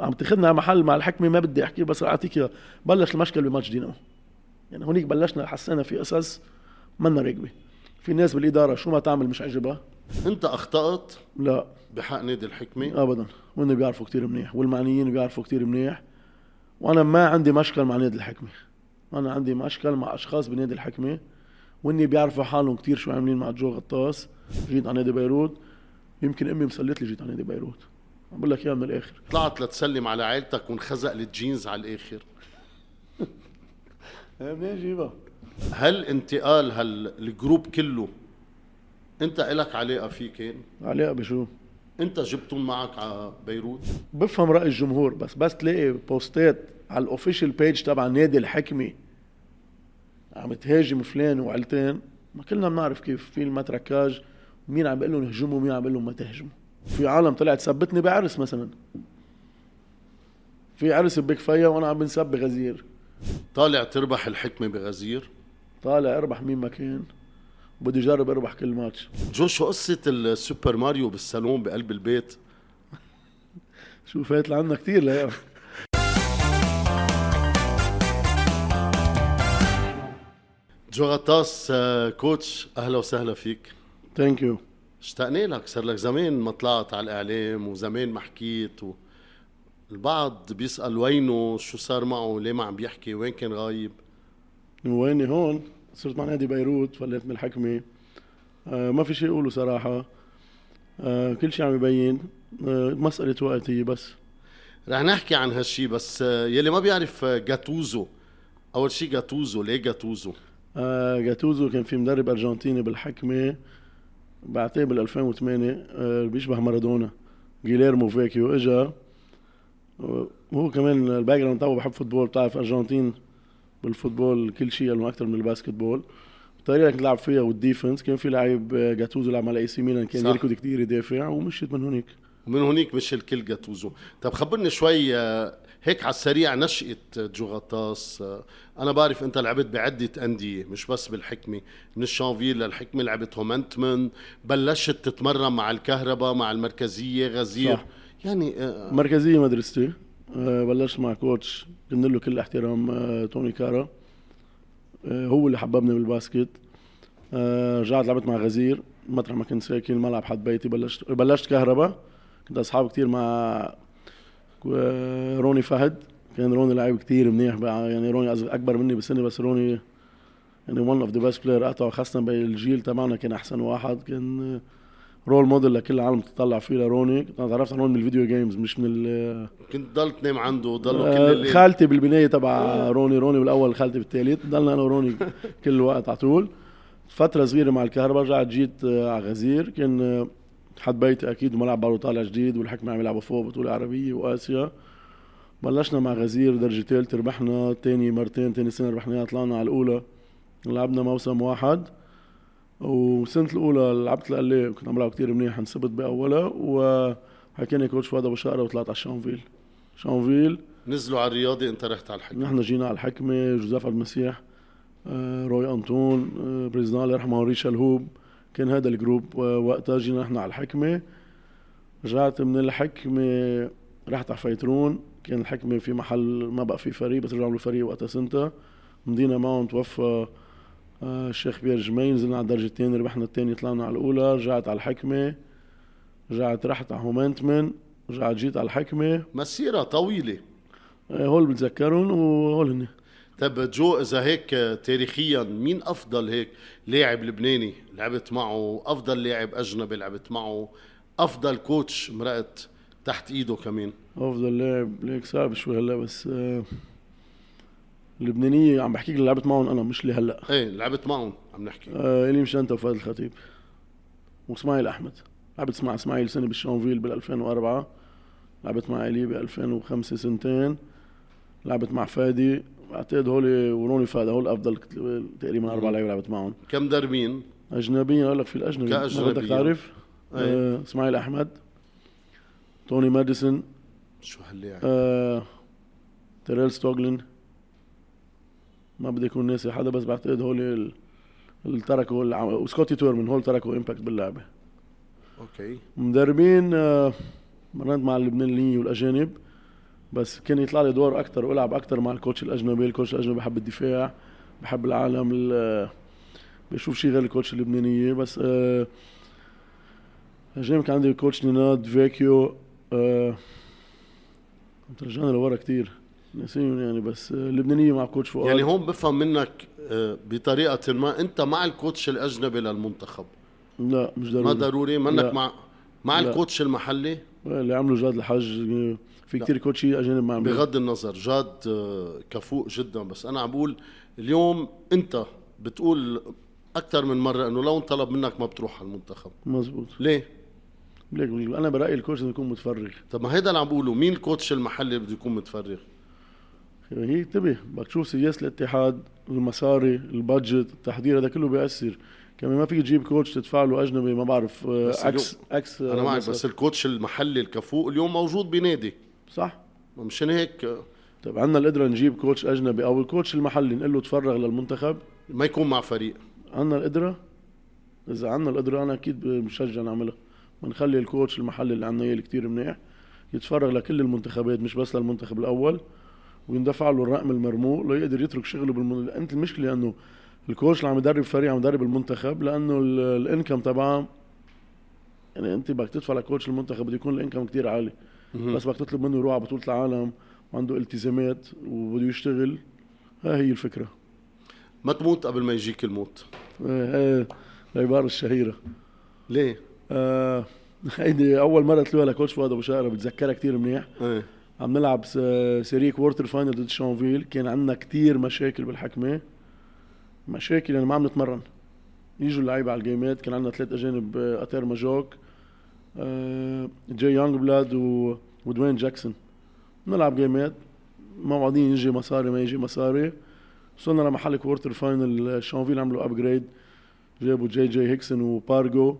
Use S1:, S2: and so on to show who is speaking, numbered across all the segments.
S1: عم تاخذنا على محل مع الحكمة ما بدي أحكي بس رح أعطيك إياها. بلش المشكل بماتش دينامو. يعني هونيك بلشنا حسينا في قصص منا راكبه في ناس بالإدارة شو ما تعمل مش عجبها.
S2: أنت أخطأت؟
S1: لا.
S2: بحق نادي الحكمة؟
S1: ابدا. وهن بيعرفوا كتير منيح والمعنيين بيعرفوا كتير منيح. وأنا ما عندي مشكل مع نادي الحكمة. أنا عندي مشكل مع أشخاص بنادي الحكمة. واني بيعرفوا حالهم كتير شو عاملين مع جو غطاس جيت على نادي بيروت. يمكن أمي مسلت لي جيت على نادي بيروت. بقول لك اياها من الآخر.
S2: طلعت لتسلم على عائلتك وانخزق الجينز على الآخر.
S1: منين جيبها
S2: هل انتقال هال group كله انت إلك علاقة فيه كان؟
S1: علاقة بشو؟
S2: انت جبتهم معك على بيروت؟
S1: بفهم رأي الجمهور بس بس تلاقي بوستات على ال official page تبع نادي الحكمة عم تهاجم فلان وعيلتين ما كلنا بنعرف كيف في ال matraquage مين عم بيقول لهم اهجموا ومين عم بيقول لهم ما تهجموا في عالم طلعت سبتني بعرس مثلا. في عرس بكفية وأنا عم بنسب بغزير.
S2: طالع تربح الحكمة بغزير؟
S1: طالع أربح مين ما كان. بدي اجرب أربح كل ماتش.
S2: جو شو قصة السوبر ماريو بالصالون بقلب البيت؟
S1: شو فات لعنا كثير لا
S2: جو غطاس آه، coach أهلا وسهلا فيك.
S1: thank you
S2: اشتقنا لك صار لك زمان ما طلعت على الإعلام وزمان ما حكيت و... البعض بيسأل وينه؟ شو صار معه؟ ليه ما عم بيحكي؟ وين كان غايب؟
S1: ويني هون؟ صرت مع نادي بيروت فليت من الحكمة. آه ما في شيء اقوله صراحة. آه كل شيء عم يبين. آه مسألة وقت هي بس.
S2: رح نحكي عن هالشي بس آه، يلي ما بيعرف آه، جاتوزو. أول شيء جاتوزو. ليه جاتوزو؟
S1: آه جاتوزو كان في مدرب أرجنتيني بالحكمة. بعتقد بال 2008 آه بيشبه مارادونا. جيليرمو فيكيو إجا. وهو كمان ال background تبعه بحب football بتعرف أرجنتين بال football كل شيء انه أكثر من ال basketball الطريقة اللي كنت لعب فيها وال defense كان في لعيب آه، جاتوزو لعب على اي سي ميلان كان. يركض كثير يدافع ومشيت من هونيك
S2: ومن هونيك مش الكل جاتوزو. طب خبرني شوي آه، هيك على السريع نشأة جو غطاس أنا بعرف أنت لعبت بعدة أندية مش بس بالحكمة. من الشانفيل للحكمة لعبت هومنتمن بلشت تتمرن مع الكهرباء مع المركزية غزير.
S1: صح.
S2: يعني آه،
S1: مركزية مدرستي آه، بلشت مع coach. كنا له كل احترام آه، توني كارا. آه، هو اللي حببني بال basket. آه، رجعت لعبت مع غزير. مطرح ما كنت ساكن ملعب حد بيتي بلشت بلشت كهرباء. كنت أصحاب كتير مع آه، روني فهد. كان روني لعيب كتير منيح بقى. يعني روني أكبر مني بالسن بس روني يعني one of the best players قطعوا خاصة بالجيل تبعنا كان أحسن واحد. كان role model لكل العالم تطلع فيه لروني. كنت أنا تعرفت على روني من ال video games مش من ال
S2: كنت ضل تنام عنده ضلوا كل
S1: آه،
S2: الليل.
S1: خالتي بالبناية تبع روني. روني بالأول خالتي بالثالث ضلنا أنا وروني كل الوقت على طول. فترة صغيرة مع الكهرباء رجعت جيت آه، على غزير. كان آه، حد بيتي أكيد وملعب بارو طالع جديد والحكمة عم يلعبوا فوق بطولة عربية وآسيا. بلشنا مع غزير درجة ثالث ربحنا تاني مرتين تاني سنة ربحناها طلعنا على الأولى. لعبنا موسم واحد والسنة الأولى لعبت لقلي كنت عم بلعب كثير منيح انسبت بأولها وحكيني coach فؤاد أبو شقرة وطلعت على شانفيل. شانفيل.
S2: نزلوا على الرياضة أنت رحت على الحكمة.
S1: نحن جينا على الحكمة جوزيف عبد المسيح آه، روي أنطون آه، président الله يرحمه ريشا الهوب كان هذا ال group وقتها جينا نحن على الحكمة. رجعت من الحكمة رحت على فيترون كان الحكمة في محل ما بقى في فريق بس رجعوا له فريق وقتها سنتا مضينا معهم توفى آه، الشيخ بير جميل. نزلنا على الدرجة الثانية ربحنا الثانية طلعنا على الأولى. رجعت على الحكمة. رجعت رحت على هومنتمن رجعت جيت على الحكمة.
S2: مسيرة طويلة.
S1: آه، هول بتذكرهم وهول هن
S2: طب جو إذا هيك تاريخيا مين أفضل هيك لاعب لبناني لعبت معه؟ أفضل لاعب أجنبي لعبت معه؟ أفضل كوتش مرقت تحت إيده كمان؟
S1: أفضل لاعب ليك صعب شوي هلأ بس آه، اللبنانية عم بحكيك اللي لعبت معهم أنا مش اللي هلأ.
S2: إيه لعبت معهم عم نحكي.
S1: آه الي مشانتا وفؤاد الخطيب وإسماعيل أحمد. لعبت مع إسماعيل سنة بالشانفيل بال 2004 لعبت مع إلي ب 2005 سنتين لعبت مع فادي بعتقد هول وروني فادي هول أفضل تقريبا أربع لعيبة لعبت معهم
S2: كم دربين
S1: أجنبيين أقول لك في الأجنبي ما
S2: كأجنبيين.
S1: بدك تعرف. آه إسماعيل أحمد توني ماديسون
S2: شو هاللاعب
S1: آه تيريل ستوغلين. ما بدي أكون ناسي حدا بس بعتقد هول ال- اللي تركوا وسكوتي تورمن هول تركوا impact باللعبة.
S2: أوكي.
S1: مدربين آه مرنت مع اللبنانيين والأجانب. بس كان يطلع لي دور أكثر وألعب أكثر مع ال coach الأجنبي. ال coach الأجنبي بحب الدفاع بحب العالم ال- بشوف شيء غير ال coach اللبنانية. بس آه كان عندي coach نيناد فيكيو آه ترجعنا لورا كتير. ناسيهم يعني بس آه اللبنانية مع coach فؤاد.
S2: يعني هون بفهم منك آه، بطريقة ما أنت مع ال coach الأجنبي للمنتخب.
S1: لا مش ضروري.
S2: ما ضروري؟ منك
S1: لا.
S2: مع مع
S1: لا.
S2: الكوتش المحلي؟
S1: اللي عملوا جاد الحج في
S2: لا.
S1: كتير كوتشي أجانب ما عملوا.
S2: بغض النظر جاد آه، كفوء جدا بس أنا عم بقول اليوم أنت بتقول أكثر من مرة إنه لو انطلب منك ما بتروح على المنتخب.
S1: مزبوط.
S2: ليه؟
S1: ليك أنا برأيي الكوتش لازم يكون متفرغ.
S2: طب ما هيدا اللي عم بقوله مين الكوتش المحلي بده يكون متفرغ؟
S1: هي انتبه بدك تشوف سياسة الاتحاد المصاري ال budget التحضير هذا كله بيأثر. كمان ما فيك تجيب coach تدفع له أجنبي ما بعرف آه،
S2: بس
S1: إكس إكس
S2: أنا
S1: آه،
S2: معك. بس ال coach المحلي الكفوء اليوم موجود بنادي.
S1: صح.
S2: مشان هيك آه،
S1: طيب عندنا القدرة نجيب coach أجنبي أو ال coach المحلي نقول له تفرغ للمنتخب.
S2: ما يكون مع فريق.
S1: عندنا القدرة؟ إذا عندنا القدرة أنا أكيد بشجع نعملها. بنخلي ال coach المحلي اللي عندنا إياه كثير منيح يتفرغ لكل المنتخبات مش بس للمنتخب الأول ويندفع له الرقم المرموق ليقدر يترك شغله بالمن... أنت المشكلة إنه الكوتش اللي عم يدرب فريق عم يدرب المنتخب لأنه ال- الإنكم تبعه يعني أنت بدك تدفع لكوتش المنتخب بده يكون الإنكم كتير عالي. بس بدك تطلب منه يروح على بطولة العالم وعنده التزامات وبده يشتغل. ها هي الفكرة.
S2: ما تموت قبل ما يجيك الموت؟
S1: هاي العباره الشهيرة.
S2: ليه؟
S1: آه، هيدي أول مرة تلوها لكوتش فؤاد أبو شقرة بتذكرها كتير منيح.
S2: إيه.
S1: عم نلعب series quarter final ضد شانفيل كان عندنا كتير مشاكل بالحكمة. مشاكل يعني ما عم نتمرن. يجوا اللعيبة على الجيمات. كان عندنا ثلاث أجانب آه، أتير ماجوك آه، جاي يونغ بلاد و... ودوين جاكسون. نلعب جيمات. موعدين يجي مصاري ما يجي مصاري. وصلنا لمحل quarter final شانفيل عملوا upgrade جابوا جاي جاي هيكسون وبارجو.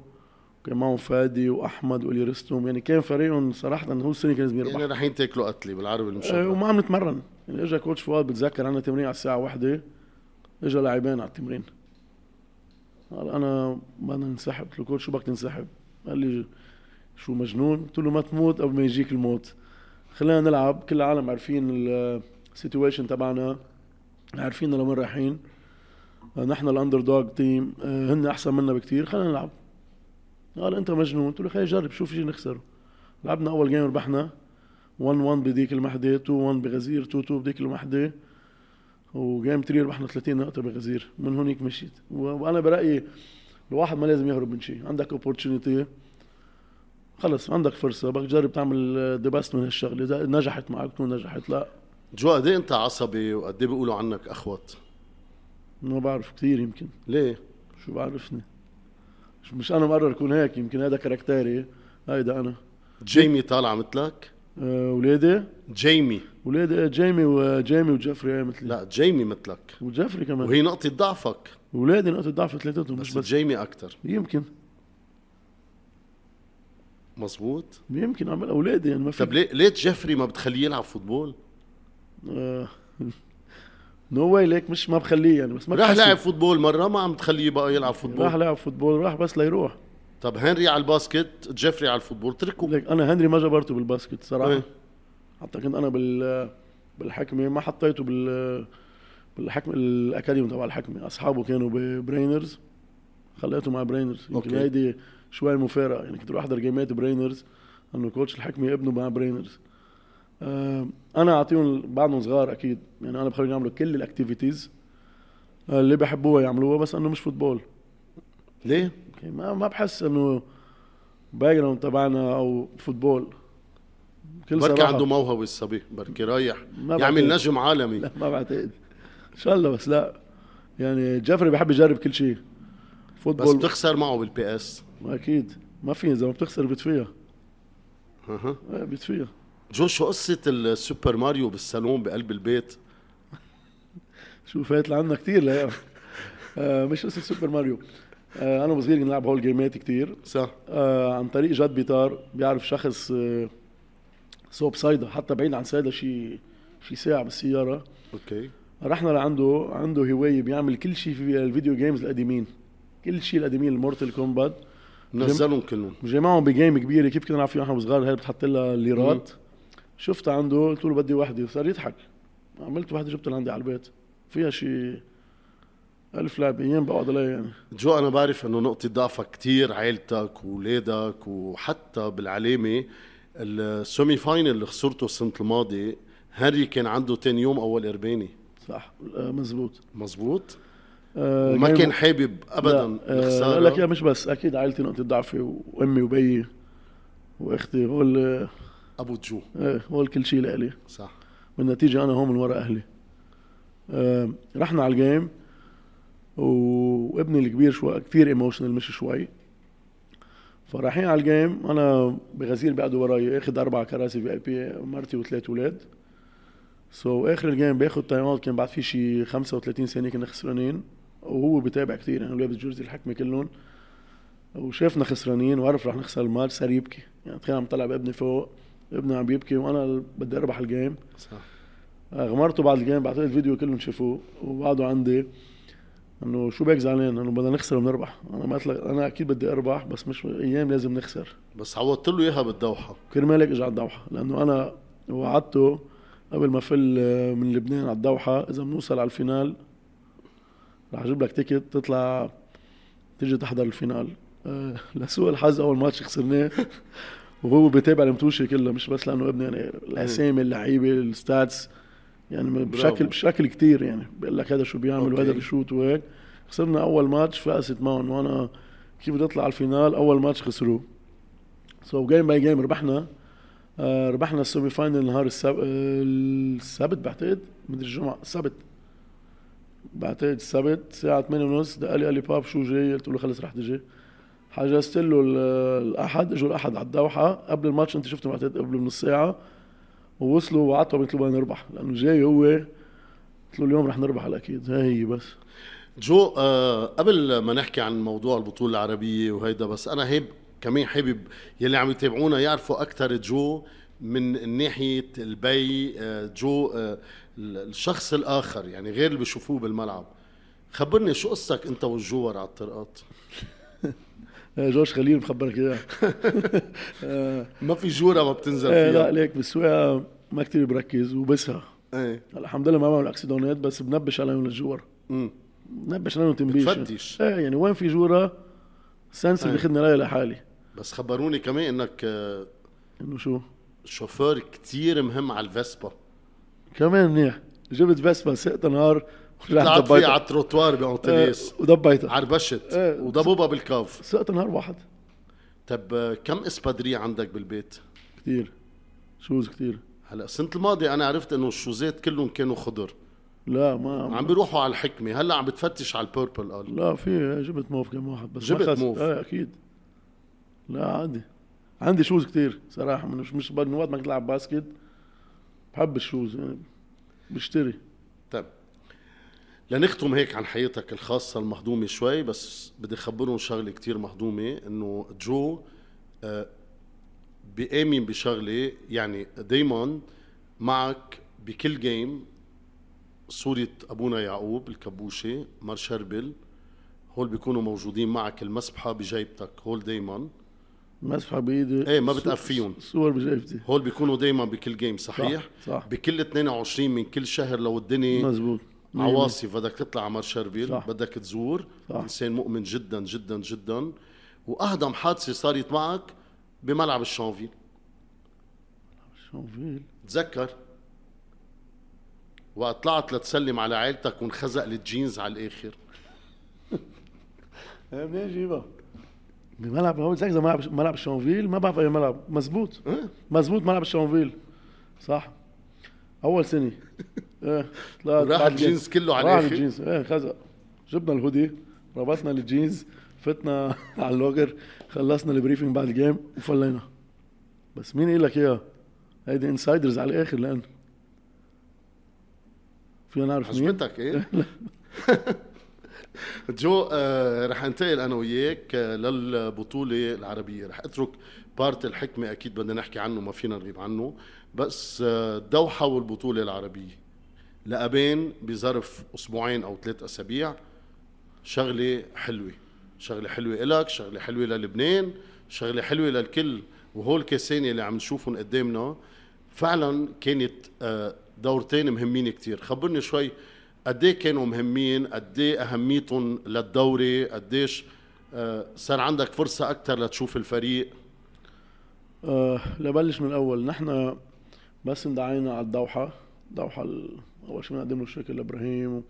S1: كان معهم فادي وأحمد وإيلي رستم. يعني كان فريقهم صراحة هو السنة كان لازم يربح
S2: يعني رايحين تاكلوا قتلي بالعربي
S1: آه،
S2: المشبع
S1: وما عم نتمرن. يعني اجى coach فؤاد بتذكر عنا تمرين على الساعة واحدة. اجى لاعبين على التمرين. قال أنا بدنا ننسحب. قلت له coach شو بدك تنسحب؟ قال لي شو مجنون؟ قلت له ما تموت قبل ما يجيك الموت. خلينا نلعب. كل العالم عارفين ال situation تبعنا. عارفين لوين رايحين. آه، نحن ال underdog team هن أحسن منا بكتير. خلينا نلعب. قال أنت مجنون؟ قلت له خلينا نجرب. شو في شيء نخسره لعبنا أول game ربحنا. 1 1 بديك المحدة 2 1 بغزير 2 2 بديك المحدة. و game 3 ربحنا 30 نقطة بغزير. من هونيك مشيت. وأنا برأيي الواحد ما لازم يهرب من شيء. عندك opportunity خلص عندك فرصة. بدك تجرب تعمل the best من هالشغلة. إذا نجحت معك تكون نجحت. لا.
S2: جو قد إيه أنت عصبي؟ وقد إيه بيقولوا عنك اخوت
S1: ما بعرف. كثير يمكن.
S2: ليه؟
S1: شو بعرفني؟ مش- مش أنا مقرر أكون هيك. يمكن هذا كاركتيري. هيدا أنا.
S2: جيمي طالع مثلك؟
S1: أه ولادي؟
S2: جيمي.
S1: ولادي جيمي وجيمي وجيفري إيه مثلي.
S2: لا جيمي مثلك.
S1: وجيفري كمان.
S2: وهي نقطة ضعفك.
S1: ولادي نقطة ضعف ثلاثتهم
S2: بس,
S1: مش بس
S2: جيمي أكثر
S1: يمكن.
S2: مزبوط
S1: يمكن اعمل اولادي يعني ما في.
S2: طب ليه ليه جيفري ما بتخليه يلعب football؟
S1: no way ليك مش ما بخليه يعني بس ما
S2: راح. لعب football مرة ما عم تخليه بقى يلعب football.
S1: راح لعب football راح بس ليروح.
S2: طب هنري على ال basket جيفري على ال football اتركه
S1: ليك أنا هنري ما جبرته بال basket صراحة.
S2: إيه.
S1: حتى كنت أنا بال بالحكمة ما حطيته بال بالحكمة ال academy تبع الحكمة. أصحابه كانوا ببرينرز خليته مع برينرز. يمكن. هيدي شوي مفارقة. يعني كنت أروح أحضر جيمات برينرز إنه coach الحكمة ابنه مع برينرز. آه أنا أعطيهم بعدهم صغار أكيد. يعني أنا بخليهم يعملوا كل ال activities اللي بحبوها يعملوها بس إنه مش football.
S2: ليه؟
S1: ما ما بحس إنه background تبعنا أو football كل
S2: بركي عنده موهبة الصبي بركي رايح
S1: ما
S2: يعمل. نجم عالمي.
S1: لا ما بعتقد. إن شاء الله بس لا. يعني جيفري بحب يجرب كل شيء.
S2: بس
S1: football
S2: بتخسر معه بال PS
S1: أكيد. ما في إذا ما بتخسر بتفيها.
S2: أها.
S1: آه، بتفيها.
S2: جو شو قصة السوبر ماريو بالصالون بقلب البيت؟
S1: شو فات لعنا كثير لا آه مش قصة سوبر ماريو. أنا وصغير كنا نلعب هول جيمات كثير
S2: صح.
S1: آه عن طريق جد بيطار بيعرف شخص آه صوب صيدا حتى بعيد عن صيدا شي شي ساعة بالسيارة.
S2: أوكي.
S1: رحنا لعنده عنده هواية بيعمل كل شيء في ال video games القديمين. كل شيء القديمين المورتال كومبات.
S2: نزلهم كلهم.
S1: جمعهم ب game كبيرة كيف كنا نلعب فيها إحنا وصغار هي بتحط لها ليرات. شفتها عنده قلت له بدي وحدة صار يضحك. عملت وحدة جبتها لعندي على البيت. فيها شيء ألف لاعب أيام بقعد عليها يعني.
S2: جو أنا بعرف إنه نقطة ضعفك كتير عيلتك واولادك وحتى بالعلامة ال semi final اللي خسرته السنة الماضية هاري كان عنده تاني يوم أول قرباني.
S1: صح. آه، مزبوط.
S2: مزبوط؟
S1: آه،
S2: وما كان حابب ابدا
S1: آه،
S2: الخسارة
S1: لك يا مش بس أكيد عائلتي نقطة ضعفي وأمي وبيي وأختي هول آه،
S2: أبو جو.
S1: هول كل شيء لإلي.
S2: صح.
S1: بالنتيجه أنا هون من وراء أهلي. آه، رحنا على ال game. وابني الكبير شوي كثير emotional مش شوي. فرايحين على ال game أنا بغزير بيقعدوا وراي أخذ أربع كراسي VIP مرتي وثلاث أولاد. so so, آخر ال game باخذ time out كان بعد في شي 35 ثانية كنا خسرانين. وهو بتابع كثير يعني لابس jersey الحكمة كلهم. وشافنا خسرانين وعرف رح نخسر الماتش صار يبكي. يعني تخيل عم طلع بابني فوق ابني عم بيبكي وأنا بدي أربح ال game
S2: صح.
S1: غمرته بعد ال game بعتقد الفيديو كلهم شافوه وبعده عندي. انه شو بك زعلان؟ انه بدنا نخسر ونربح أنا ما قلت أنا أكيد بدي أربح بس مش أيام لازم نخسر.
S2: بس عوضت له إياها بالدوحة.
S1: كرمالك اجى على الدوحة لأنه أنا وعدته قبل ما فل من لبنان على الدوحة إذا بنوصل على ال final رح أجيب لك ticket تطلع تيجي تحضر ال final. آه، لسوء الحظ أول ماتش خسرناه. وهو بيتابع المتوشة كلها مش بس لأنه ابني يعني الأسامي اللعيبة ال stats. يعني بشكل
S2: برافو.
S1: بشكل كتير يعني. بيقول لك هذا شو بيعمل. وهذا بيشوت وهيك. خسرنا أول ماتش فقست معهم. وأنا كيف بدي أطلع على ال final؟ أول ماتش خسروه. so game by game ربحنا. آه ربحنا ال semi final نهار السبت السبت بعتقد. مدري الجمعة. السبت بعتقد السبت الساعة 8 ونص. دق لي قال لي باب شو جاي؟ قلت له خلص رح تجي. حجزت له ال- الأحد. إجوا الأحد على الدوحة. قبل الماتش أنت شفته بعتقد قبل بنص ساعة. ووصلوا وعدتهم قلت له نربح لأنه جاي هو قلت له اليوم رح نربح الاكيد هاي هي بس.
S2: جو آه قبل ما نحكي عن موضوع البطولة العربية وهيدا بس أنا هيب كمان حابب يلي عم يتابعونا يعرفوا أكثر جو من ناحية البي آه جو آه الشخص الآخر يعني غير اللي بيشوفوه بالملعب. خبرني شو قصتك أنت والجوار على الطرقات؟
S1: جورج خليل مخبرك إياه. آه،
S2: ما في جورة ما بتنزل
S1: آه، لا
S2: فيها
S1: عليك بالسواقة ما كتير بركز وبسها.
S2: إيه.
S1: الحمد لله ما بعمل أكسيدونات بس بنبش عليهم للجوار
S2: مم.
S1: بنبش عليهم تنبيش
S2: بتفتش.
S1: إيه يعني وين في جورة sensor
S2: إيه.
S1: بياخذني راي لحالي.
S2: بس خبروني كمان إنك آه،
S1: إنه شو؟
S2: شوفير كتير مهم على ال Vespa.
S1: كمان منيح. جبت Vespa سقت نهار
S2: طلعت فيها على
S1: ضبيتها
S2: التروتوار بأنطليس
S1: آه، وضبيتها
S2: عربشت.
S1: إيه.
S2: وضبوبها بالكاف
S1: سقت نهار واحد.
S2: طب آه، كم إسبادرية عندك بالبيت؟
S1: كثير shoes كثير
S2: هلا السنة الماضية أنا عرفت إنه الـ shoes ات كلهم كانوا خضر،
S1: لا ما
S2: عم بيروحوا على الحكمة، هلأ عم بتفتش على ال purple قال.
S1: لا في جبت موف كم واحد بس
S2: جبت موف.
S1: إيه أكيد. لا عادي عندي shoes كثير صراحة. مش مش من وقت ما كنت العب basket بحب ال shoes يعني بشتري.
S2: طيب لنختم هيك عن حياتك الخاصة المهضومة شوي بس بدي أخبرهم شغلة كتير مهضومة إنه جو آه، بآمن بشغلة يعني دايما معك بكل جيم صورة أبونا يعقوب الكبوشة مار شربل هول بيكونوا موجودين معك المسبحة بجيبتك هول دايما
S1: مسحه بإيدي
S2: إيه، ما بتقفيهم.
S1: صور بجيبتي
S2: هول بيكونوا دايما بكل جيم صحيح؟
S1: صح.
S2: بكل 22 من كل شهر لو الدنيا
S1: مزبوط
S2: عواصف بدك تطلع على شربيل
S1: صح.
S2: بدك تزور.
S1: صح.
S2: إنسان مؤمن جدا جدا جدا. واهضم حادثة صارت معك بملعب الشانفيل.
S1: شانفيل
S2: تذكر؟ وقت طلعت لتسلم على عيلتك وانخزق الجينز على الآخر.
S1: إيه منين جيبها؟ بملعب هو ملعب ملعب الشانفيل ما بعرف اي ملعب. مزبوط.
S2: أه؟
S1: مزبوط ملعب الشانفيل صح. أول سنة. إيه طلعت
S2: راح الجينز كله على
S1: راح؟ الجينز. إيه خزق جبنا الهودي ربطنا الجينز فتنا على اللوجر خلصنا ال briefing بعد ال game وفلينا. بس مين قال لك إياها؟ هيدي insiders على الآخر لأن. فينا نعرف مين؟
S2: عجبتك إيه؟ جو آه رح انتقل أنا وياك آه للبطولة العربية. رح أترك part الحكمة أكيد بدنا نحكي عنه ما فينا نغيب عنه. بس آه الدوحه والبطولة العربية. لأبين بظرف أسبوعين أو ثلاث أسابيع شغلة حلوة. شغلة حلوة إلك شغلة حلوة للبنان شغلة حلوة للكل وهول كاسين اللي عم نشوفهم قدامنا. فعلا كانت آه، دورتين مهمين كتير. خبرني شوي قد إيه كانوا مهمين؟ قد إيه أهميتهم للدوري؟ قديش آه، صار عندك فرصة أكثر لتشوف الفريق؟
S1: أه لبلش من الأول. نحن بس اندعينا على الدوحة. دوحه أول شيء بنقدم له الشكر لإبراهيم.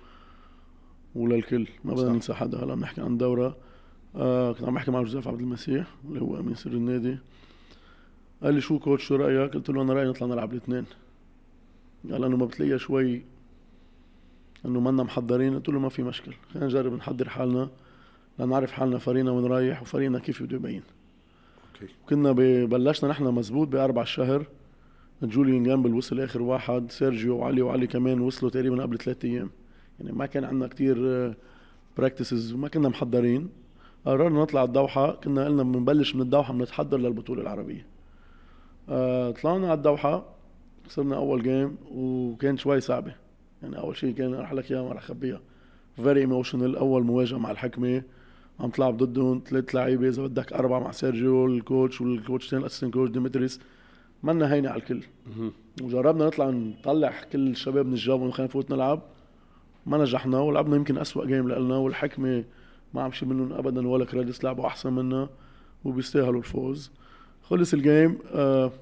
S1: وللكل. ما بدنا ننسى حدا هلا بنحكي عن دورة. آه كنت عم بحكي مع جوزيف عبد المسيح اللي هو أمين سر النادي. قال لي شو كوتش شو رأيك؟ قلت له أنا رأيي نطلع نلعب الاثنين. قال انه ما بتلاقيها شوي انه منا محضرين. قلت له ما في مشكل خلينا نجرب نحضر حالنا لنعرف حالنا فريقنا وين رايح وفريقنا كيف بده يبين. Okay. كنا بلشنا نحن مزبوط بأربع الشهر جوليان جامبل وصل آخر واحد سيرجيو وعلي وعلي كمان وصلوا تقريبا قبل ثلاث أيام. يعني ما كان عندنا كتير practices وما كنا محضرين. قررنا نطلع الدوحة كنا قلنا بنبلش من الدوحة بنتحضر للبطولة العربية. آه، طلعنا على الدوحة خسرنا أول game وكان شوي صعبة. يعني أول شيء كان رح قول لك إياها ما رح أخبيها. very emotional أول مواجهة مع الحكمة. عم تلعب ضدهم ثلاث لعيبة إذا بدك أربعة مع سيرجيو ال coach وال coach الثاني ال assistant coach ديمتريس منا هينة على الكل. وجربنا نطلع نطلع كل الشباب من الجو ونخلينا نفوت نلعب. ما نجحنا ولعبنا يمكن أسوأ game لنا والحكمة ما عم شي منهم ابدا ولا credits لعبوا أحسن منا وبيستاهلوا الفوز. خلص ال game آه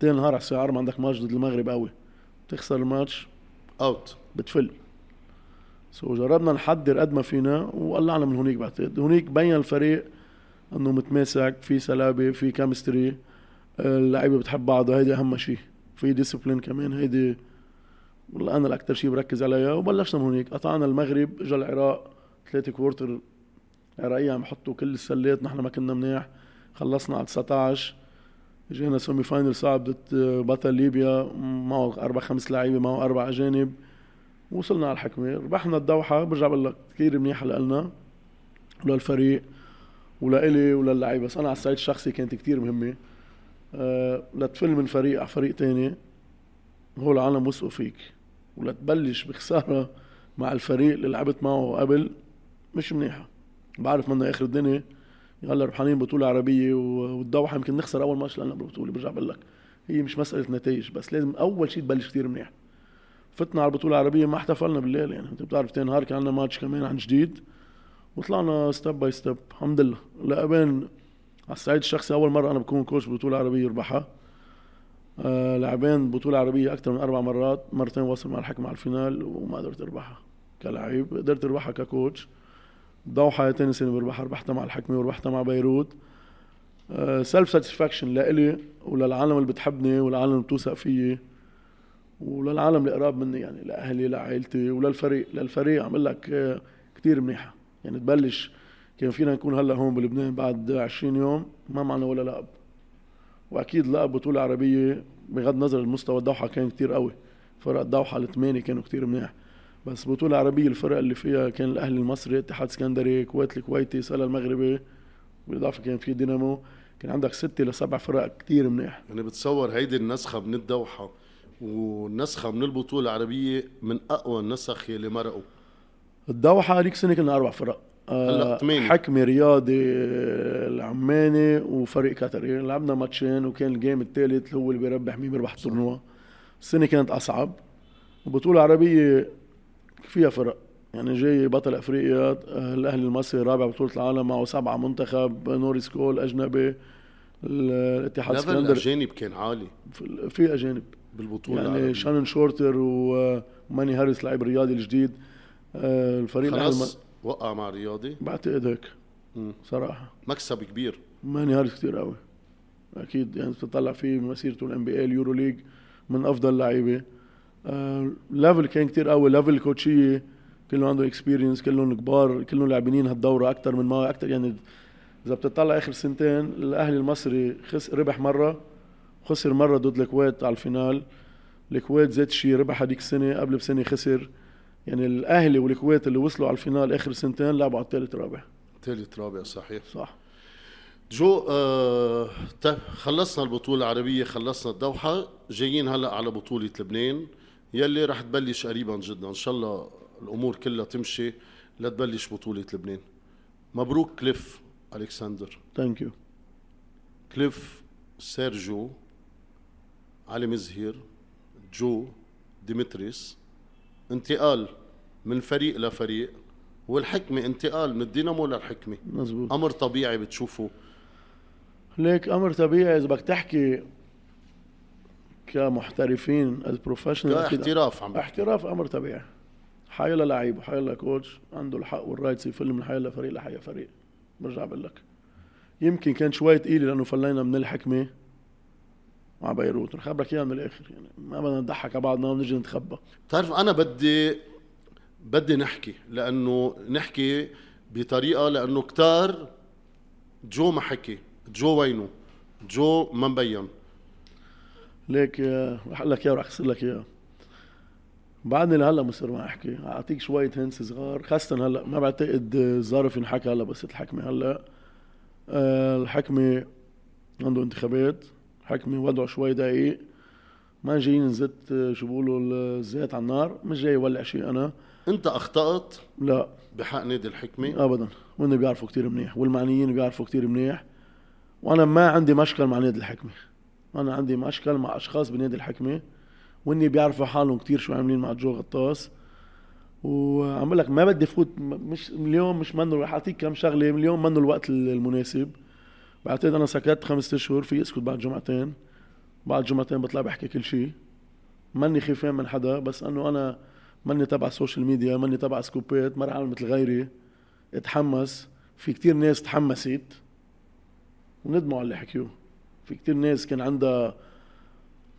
S1: تاني نهار على الساعة 4 عندك ماتش ضد المغرب قوي. تخسر ال
S2: match.
S1: Out بتفل. So جربنا نحضر قد ما فينا وقلعنا من هونيك بعتقد. هونيك بين الفريق إنه متماسك في صلابة في chemistry اللعيبة بتحب بعضها هيدي أهم شيء في discipline كمان هيدي والله أنا الاكثر شيء بركز عليها. وبلشنا من هونيك قطعنا المغرب اجى العراق ثلاثة quarter عراقية عم يحطوا كل السلات نحن ما كنا منيح. خلصنا على 19 جينا semi-final صعب ضد بطل ليبيا معه أربع خمس لعيبة معه أربع أجانب. وصلنا على الحكمة. ربحنا الدوحة برجع بقول لك كثير منيحه لنا وللفريق ولإلي وللعيبة. بس أنا على الصعيد الشخصي كانت كثير مهمة. لتفل من فريق على فريق تاني. هو العالم وثقوا فيك. ولتبلش بخسارة مع الفريق اللي لعبت معه قبل مش منيحة. بعرف منا آخر الدنيا. هلا ربحانين بطولة عربية والدوحة يمكن نخسر أول ماتش لنا بالبطولة برجع بقول لك. هي مش مسألة نتائج بس لازم أول شيء تبلش كثير منيح. فتنا على البطولة العربية ما احتفلنا بالليل يعني. أنت بتعرف تاني نهار كان عندنا ماتش كمان عن جديد وطلعنا step by step الحمد لله. لأبين على الصعيد الشخصي أول مرة أنا بكون coach بطولة عربية ربحها آه لاعبين بطولة عربية أكثر من أربع مرات مرتين وصل مع الحكمة على ال final وما قدرت أربحها كلاعب. قدرت أربحها ك coach دوحة تاني سنة بربحها ربحتها مع الحكمة وربحتها مع بيروت. Self satisfaction لإلي وللعالم اللي بتحبني والعالم اللي بتوثق فيي وللعالم اللي قراب مني يعني لاهلي لعائلتي وللفريق للفريق عم لك آه، كثير منيحة. يعني تبلش كان فينا نكون هلا هون بلبنان بعد 20 يوم ما معنا ولا لقب. وأكيد لقب بطولة عربية بغض النظر المستوى الدوحه كان كثير قوي. فرق الدوحه الثمانية كانوا كثير منيح. بس بطولة عربية الفرق اللي فيها كان الأهلي المصري اتحاد اسكندري الكويت الكويتي سلا المغربي. بالإضافة كان في دينامو. كان عندك ستة لسبع فرق كتير منيح.
S2: يعني بتصور هيدي النسخة من الدوحة والنسخة من البطولة العربية من أقوى النسخ اللي مرقوا.
S1: الدوحة هذيك السنة كنا أربع فرق. آه حكمي رياضي العماني وفريق قطري لعبنا ماتشين وكان الجيم الثالث هو اللي بيربح مين بيربح التورنوا. السنة كانت أصعب. وبطولة عربية فيها فرق. يعني جاي بطل أفريقيا الأهلي المصري رابع بطولة العالم معه سبعة منتخب نوري سكول أجنبي
S2: الاتحاد إسكندر. الأجانب كان عالي.
S1: في أجانب.
S2: بالبطولة
S1: يعني العالمية. شانون شورتر وماني هاريس لاعب رياضي الجديد.
S2: آه، الفريق خلاص. وقع مع رياضي
S1: بعتقد هيك صراحة.
S2: مكسب كبير.
S1: ماني هاريس كثير قوي. أكيد يعني بتطلع فيه مسيرته الان بي اي اليورو ليج من أفضل لعيبة. Level آه، كان كتير قوي level كوتشية كلهم عنده experience كلهم كبار كلهم لاعبين هالدورة أكثر من ما أكثر يعني إذا بتطلع آخر سنتين الأهلي المصري خسر ربح مرة خسر مرة ضد الكويت على ال final. الكويت ذات شيء ربح هذيك السنة قبل بسنة خسر. يعني الأهلي والكويت اللي وصلوا على ال final آخر سنتين لعبوا على الثالث رابع.
S2: ثالث رابع صحيح.
S1: صح.
S2: جو آه طيب خلصنا البطولة العربية خلصنا الدوحة جايين هلأ على بطولة لبنان. يلي رح تبلش قريبا جدا. إن شاء الله الأمور كلها تمشي لتبلش بطولة لبنان. مبروك كليف الكسندر
S1: thank you
S2: كليف سيرجيو علي مزهير جو ديمتريس. انتقال من فريق لفريق والحكمة انتقال من الدينامو للحكمة
S1: مزبوط
S2: أمر طبيعي بتشوفه.
S1: ليك أمر طبيعي إذا بدك تحكي كمحترفين as professional
S2: احتراف عم
S1: احتراف أمر طبيعي. حيلا لعيب وحيلا coach عنده الحق وال rights يفل من حيلا فريق لحيلا فريق. برجع بقول لك. يمكن كان شوي تقيل لأنه فلينا من الحكمة. مع بيروت. رح خبرك إياها من الآخر يعني ما بدنا نضحك على بعضنا ونجي نتخبى.
S2: بتعرف أنا بدي بدي نحكي لأنه نحكي بطريقة لأنه كتار جو ما حكي جو وينه جو ما مبين.
S1: ليك رح أقول لك اياه ورح أخسر لك اياه بعدني لهلأ مصر ما أحكي. أعطيك شوية هنس صغار خاصة هلأ ما بعتقد ظرف ينحكى هلأ بس الحكمة هلأ آه، الحكمة عنده انتخابات. حكمي وضعه شوي دقيق. ما جايين نزت شو بيقولوا الزيت على النار. مش جاي يولع شيء أنا.
S2: أنت أخطأت؟
S1: لا.
S2: بحق نادي الحكمة؟
S1: ابدا. وهن بيعرفوا كتير منيح. والمعنيين بيعرفوا كتير منيح. وأنا ما عندي مشكل مع نادي الحكمة. أنا عندي مشكل مع أشخاص بنادي الحكمة. وإني بيعرفوا حالهم كتير شو عاملين مع جو غطاس وعم لك ما بدي فوت مش اليوم مش منه رح أعطيك كم شغلة. اليوم منه الوقت المناسب. بعتقد أنا سكت خمسة اشهر فيي أسكت بعد جمعتين. بعد جمعتين بطلع بحكي كل شيء ماني خيفان من حدا بس إنه أنا ماني تبع ال social media ماني تبع سكوبات ما رح مثل غيري. اتحمس. في كتير ناس تحمست. وندموا على اللي حكيوه. في كتير ناس كان عندها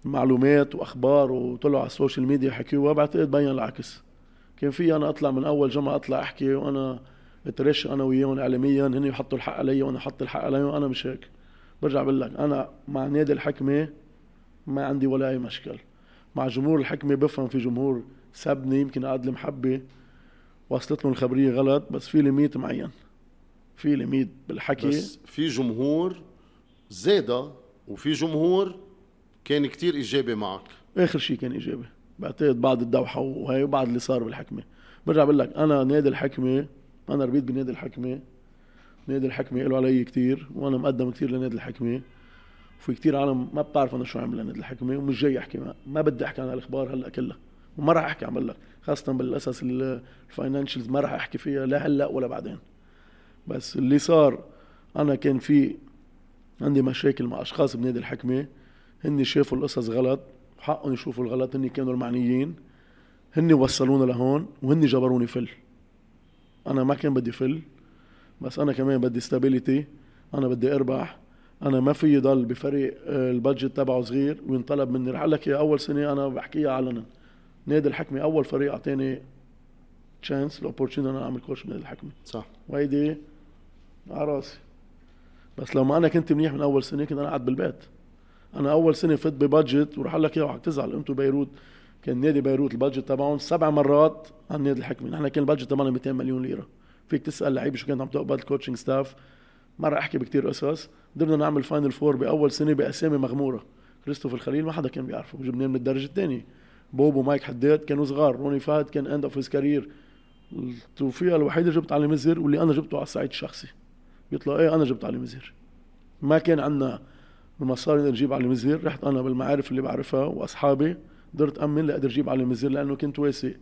S1: معلومات وأخبار وطلعوا على ال social media حكيوها بعتقد بين العكس. كان في أنا أطلع من أول جمعة أطلع أحكي وأنا اتراشق أنا وياهم اعلاميا؟ هن يحطوا الحق علي وأنا أحط الحق عليهم وأنا مش هيك. برجع بقول لك أنا مع نادي الحكمة ما عندي ولا أي مشكل. مع جمهور الحكمة بفهم في جمهور سبني يمكن قعد المحبه وصلت له الخبرية غلط بس في limit معين. في limit بالحكي.
S2: بس في جمهور زاده وفي جمهور كان كتير إيجابي معك.
S1: آخر شيء كان إيجابي. بعتقد بعد الدوحة وهي وبعد اللي صار بالحكمة. برجع بقول لك أنا نادي الحكمة أنا ربيت بنادي الحكمة. نادي الحكمة له علي كثير وأنا مقدم كثير لنادي الحكمة. وفي كثير عالم ما بتعرف أنا شو عمل لنادي الحكمة ومش جاي أحكي ما, ما بدي أحكي عن الأخبار هلأ كلها وما راح أحكي عم لك. خاصة بالأساس الفاينانشلز ما راح أحكي فيها لا هلأ ولا بعدين. بس اللي صار أنا كان في عندي مشاكل مع أشخاص بنادي الحكمة. هن شافوا القصص غلط حقهم يشوفوا الغلط هن كانوا المعنيين. هن وصلونا لهون وهن جبروني فل. أنا ما كان بدي فل بس أنا كمان بدي stability أنا بدي أربح. أنا ما فيي ضل بفريق آه، ال budget تبعه صغير وينطلب مني. رح لك يا أول سنة أنا بحكيها علنا. نادي الحكمة أول فريق أعطاني chance ال opportunity أنا أعمل coach بنادي الحكمة.
S2: صح.
S1: وهيدي على راسي. بس لو ما أنا كنت منيح من أول سنة كنت أنا قاعد بالبيت. أنا أول سنة فت ب budget وراح لك اياها تزعل أنتم بيروت كان نادي بيروت ال budget تبعهم سبع مرات عن نادي الحكمة. نحن كان ال budget تبعنا 200 مليون ليرة. فيك تسأل لعيبة شو كانت عم تقبض coaching staff ما راح أحكي بكتير قصص. قدرنا نعمل final four بأول سنة بأسامي مغمورة. كريستوف الخليل ما حدا كان بيعرفه. جبناه من الدرجه الثانية بوب ومايك حداد كانوا صغار. روني فهد كان end of his career التوفيق الوحيدة جبت علي مزهر واللي أنا جبته على الصعيد الشخصي. بيطلع إيه أنا جبت علي مزهر ما كان عندنا المصاري نجيب علي مزهر رحت أنا بالمعارف اللي بعرفها وأصحابي. قدرت أمن لاقدر أجيب علي مزهر لأنه كنت واثق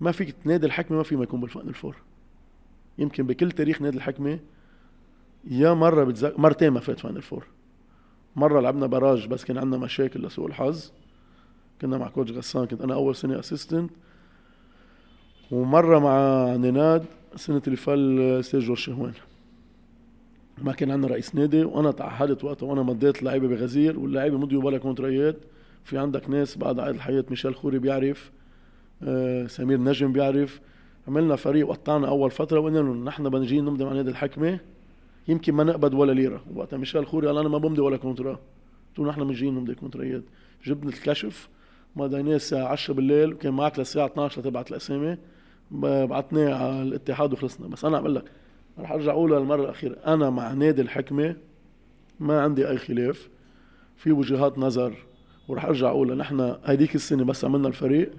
S1: ما فيك كنادي الحكمة ما في ما يكون بال final four يمكن بكل تاريخ نادي الحكمة يا مرة بتذكر مرتين ما فات final four مرة لعبنا براج بس كان عندنا مشاكل لسوء الحظ. كنا مع coach غسان كنت أنا أول سنة assistant ومرة مع نيناد السنة اللي فل سيرجو الشهوان ما كان عندنا رئيس نادي وأنا تعهدت وقتها وأنا مضيت لعيبة بغزير واللعيبة مضيوا بلا كونترايات. في عندك ناس بعد على قيد الحياة ميشيل خوري بيعرف آه سمير نجم بيعرف. عملنا فريق وقطعنا أول فترة وقلنا لهم نحن بنجي نمضي مع نادي الحكمة. يمكن ما نقبض ولا ليرة. وقتها ميشيل خوري قال أنا ما بمضي ولا contrat. قلت له نحن بنجي نمضي كونترايات جبنا الكشف. مضيناه الساعة 10 بالليل. وكان معك للساعة 12 لتبعت الأسامي. بعتناه على الاتحاد وخلصنا. بس أنا عم لك رح أرجع اقولها للمرة الأخيرة. أنا مع نادي الحكمة ما عندي أي خلاف. في وجهات نظر. وراح أرجع أقول نحن هذيك السنة بس عملنا الفريق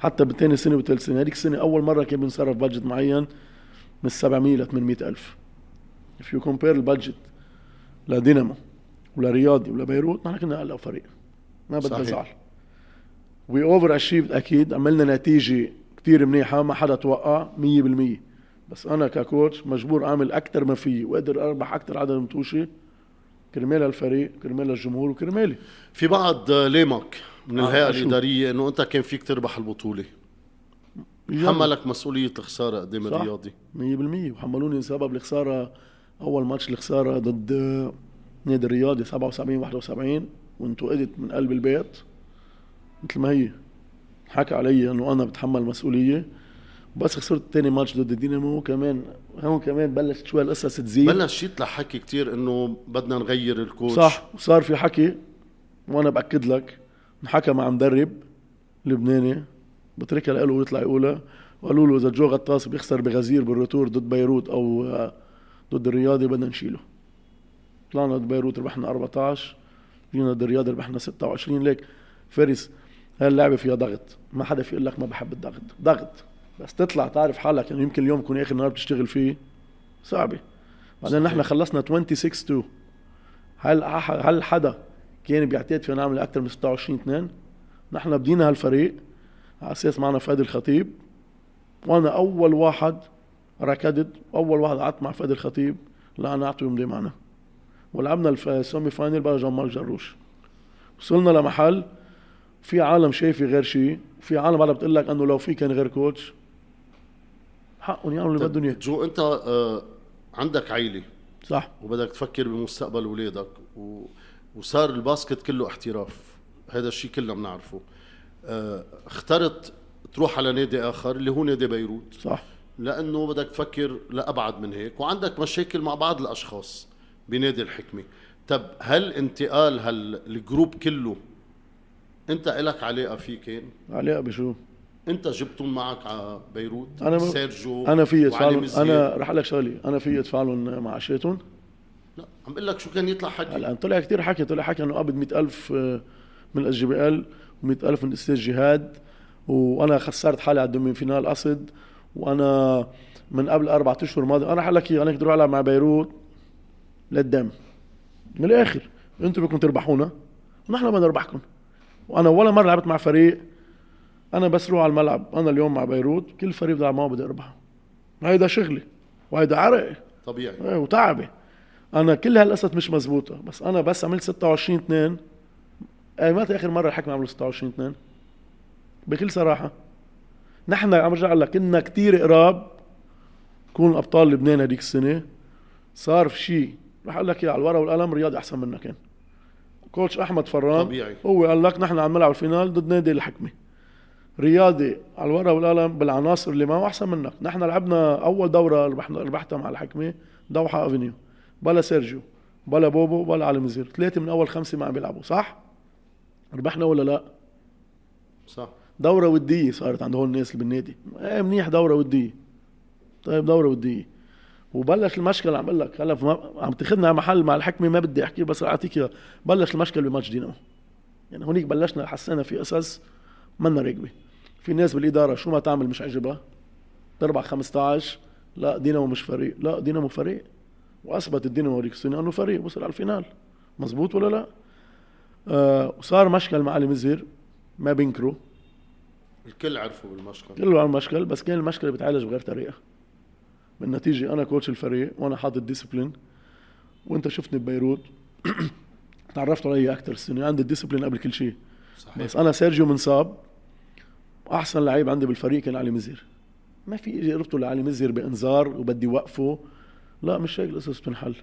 S1: حتى بثاني سنة وثالث سنة. هذيك السنة أول مرة كان بنصرف بادجت معين من 700 ل 800 ألف. If you compare البادجت لدينامو ولرياضي ولبيروت نحن كنا أقل فريق. ما بدنا
S2: صحيح.
S1: زعل we overachieved أكيد عملنا نتيجة كتير منيحة ما حدا توقع 100% بس أنا ك coach مجبور أعمل أكثر ما فيي وأقدر أربح أكثر عدد متوشي كرمال الفريق كرمال الجمهور وكرمالي.
S2: في بعض لامك من
S1: آه، الهيئة؟
S2: الإدارية إنه أنت كان فيك تربح البطولة. حملك مسؤولية الخساره قدام
S1: صح.
S2: الرياضي؟
S1: 100% وحملوني سبب الخسارة أول ماتش الخسارة ضد نادي الرياضي 77 71 وانتقدت من قلب البيت. مثل ما هي حكى علي إنه أنا بتحمل مسؤولية. بس خسرت تاني ماتش ضد الدينامو كمان هون كمان بلشت شوي القصص تزيد.
S2: بلش يطلع حكي كتير إنه بدنا نغير الكوتش.
S1: صح وصار في حكي وأنا بأكد لك انحكى مع مدرب لبناني بتركها له ويطلع يقولها. وقالوا له إذا جو غطاس بيخسر بغزير بال retour ضد بيروت أو آه، ضد الرياضي بدنا نشيله. طلعنا ضد بيروت ربحنا 14 جينا ضد الرياضي ربحنا 26 ليك فارس هاي اللعبة فيها ضغط. ما حدا في يقول لك ما بحب الضغط. ضغط. بس تطلع تعرف حالك يعني يمكن اليوم يكون آخر نهار بتشتغل فيه. صعبة. بعدين نحن خلصنا 26 2 هل هل حدا كان بيعتقد فينا نعمل أكثر من 26 2 نحن بدينا هالفريق على أساس معنا فادي الخطيب. وأنا أول واحد ركضت أول واحد قعدت مع فادي الخطيب لا أعطيه يمضي معنا. ولعبنا ال semi final بقى جمال جروش. وصلنا لمحل في عالم شايفه غير شيء في عالم بعدها بتقول لك إنه لو في كان غير coach حقهم يعملوا اللي
S2: طيب،
S1: بدهم إياه.
S2: جو أنت آه عندك عيلة.
S1: صح.
S2: وبدك تفكر بمستقبل اولادك و... وصار ال basket كله احتراف. هذا الشيء كلنا بنعرفه. آه اخترت تروح على نادي آخر اللي هو نادي بيروت.
S1: صح.
S2: لأنه بدك تفكر لأبعد من هيك وعندك مشاكل مع بعض الأشخاص بنادي الحكمة. طب هل انتقال هال group كله أنت إلك علاقة فيه كان؟
S1: علاقة بشو؟
S2: انت جبتهم معك على بيروت
S1: أنا م-
S2: سيرجو
S1: أنا في
S2: مزيد.
S1: أنا رح لك شغلة أنا في ادفع لهم معاشاتهم
S2: لا عم بقول لك شو كان يطلع حكي.
S1: هلا طلع كثير حكي طلع حكي إنه قبض 100000 آه، من الأس جي بي إل و100000 من أستاذ جهاد. وأنا خسرت حالي على الدومين فينال قصد وأنا من قبل أربع أشهر ماضي أنا حلك أنا كنت أروح ألعب مع بيروت للدم. من الآخر أنتم بدكم تربحونا ونحن بدنا نربحكم. وأنا ولا مرة لعبت مع فريق أنا بس روح على الملعب أنا اليوم مع بيروت كل فريق بده معه بدي اربحه هيدا شغلي وهيدا عرقي.
S2: طبيعي.
S1: إيه وتعبي. أنا كل هالقصص مش مزبوطه بس أنا بس عملت 26 2 اي متى اخر مرة الحكم عملوا 26 2 بكل صراحة. نحن عم برجع لك كنا كتير قراب. نكون ابطال لبنان هذيك السنة. صار في شيء رح أقول لك على الورقة والقلم رياضي أحسن منا كان coach أحمد فران.
S2: طبيعي.
S1: هو قال لك نحن عم نلعب ال finale ضد نادي الحكمة. رياضي على الورقة والقلم بالعناصر اللي معه أحسن منك. نحن لعبنا أول دورة ربحنا ربحتها مع الحكمة دوحة افنيو بلا سيرجيو بلا بوبو بلا علي مزهر. ثلاثة من أول خمسة ما عم بيلعبوا صح؟ ربحنا ولا لا؟
S2: صح.
S1: دورة ودية صارت عند هول الناس اللي بالنادي. إيه منيح دورة ودية. طيب دورة ودية. وبلش المشكل عم أقول لك هلا عم تاخذنا على محل مع الحكمة ما بدي أحكي بس أعطيك اياه بلش المشكل بماتش دينامو يعني هونيك بلشنا حسينا في قصص منا راكبه في ناس بالإدارة شو ما تعمل مش عجبها تربح 15 لا دينامو مش فريق. لا دينامو فريق. واثبت الدينامو هذيك السنة أنه فريق وصل على ال finale. مزبوط ولا لا؟ آه وصار مشكل مع علي مزهر. ما بينكروا.
S2: الكل عرفوا بالمشكل.
S1: كله على المشكل بس كان المشكلة بتعالج بغير طريقة. بالنتيجه أنا coach الفريق وأنا حاطط discipline وأنت شفتني ببيروت. تعرفت علي أكثر السنة. عندي ال discipline قبل كل شيء.
S2: صحيح.
S1: بس أنا سيرجيو منصاب أحسن لعيب عندي بالفريق كان علي مزهر. ما في أجي قربته لعلي مزهر بإنذار وبدي وقفه. لا مش هيك القصص بتنحل.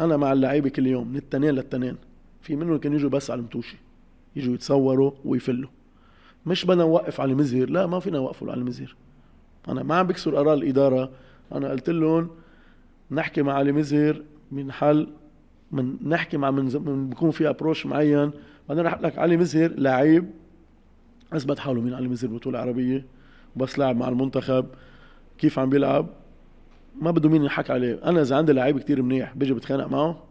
S1: أنا مع اللعيبة كل يوم من التنين للتنين في منهم كانوا يجوا بس على المتوشي يجوا يتصوروا ويفلوا. مش بدنا نوقف علي مزهر لا ما فينا نوقفه علي مزهر. أنا ما عم بكسر قرار الإدارة. أنا قلت لهم نحكي مع علي مزير من حل من نحكي مع من بكون في ابروش معين. بعدين رح لك علي مزهر لعيب أثبت حاله مين علي مزهر بطولة عربية وبس لعب مع المنتخب كيف عم بيلعب ما بده مين يحكي عليه. أنا إذا عندي لعيب كتير منيح بيجي بتخانق معه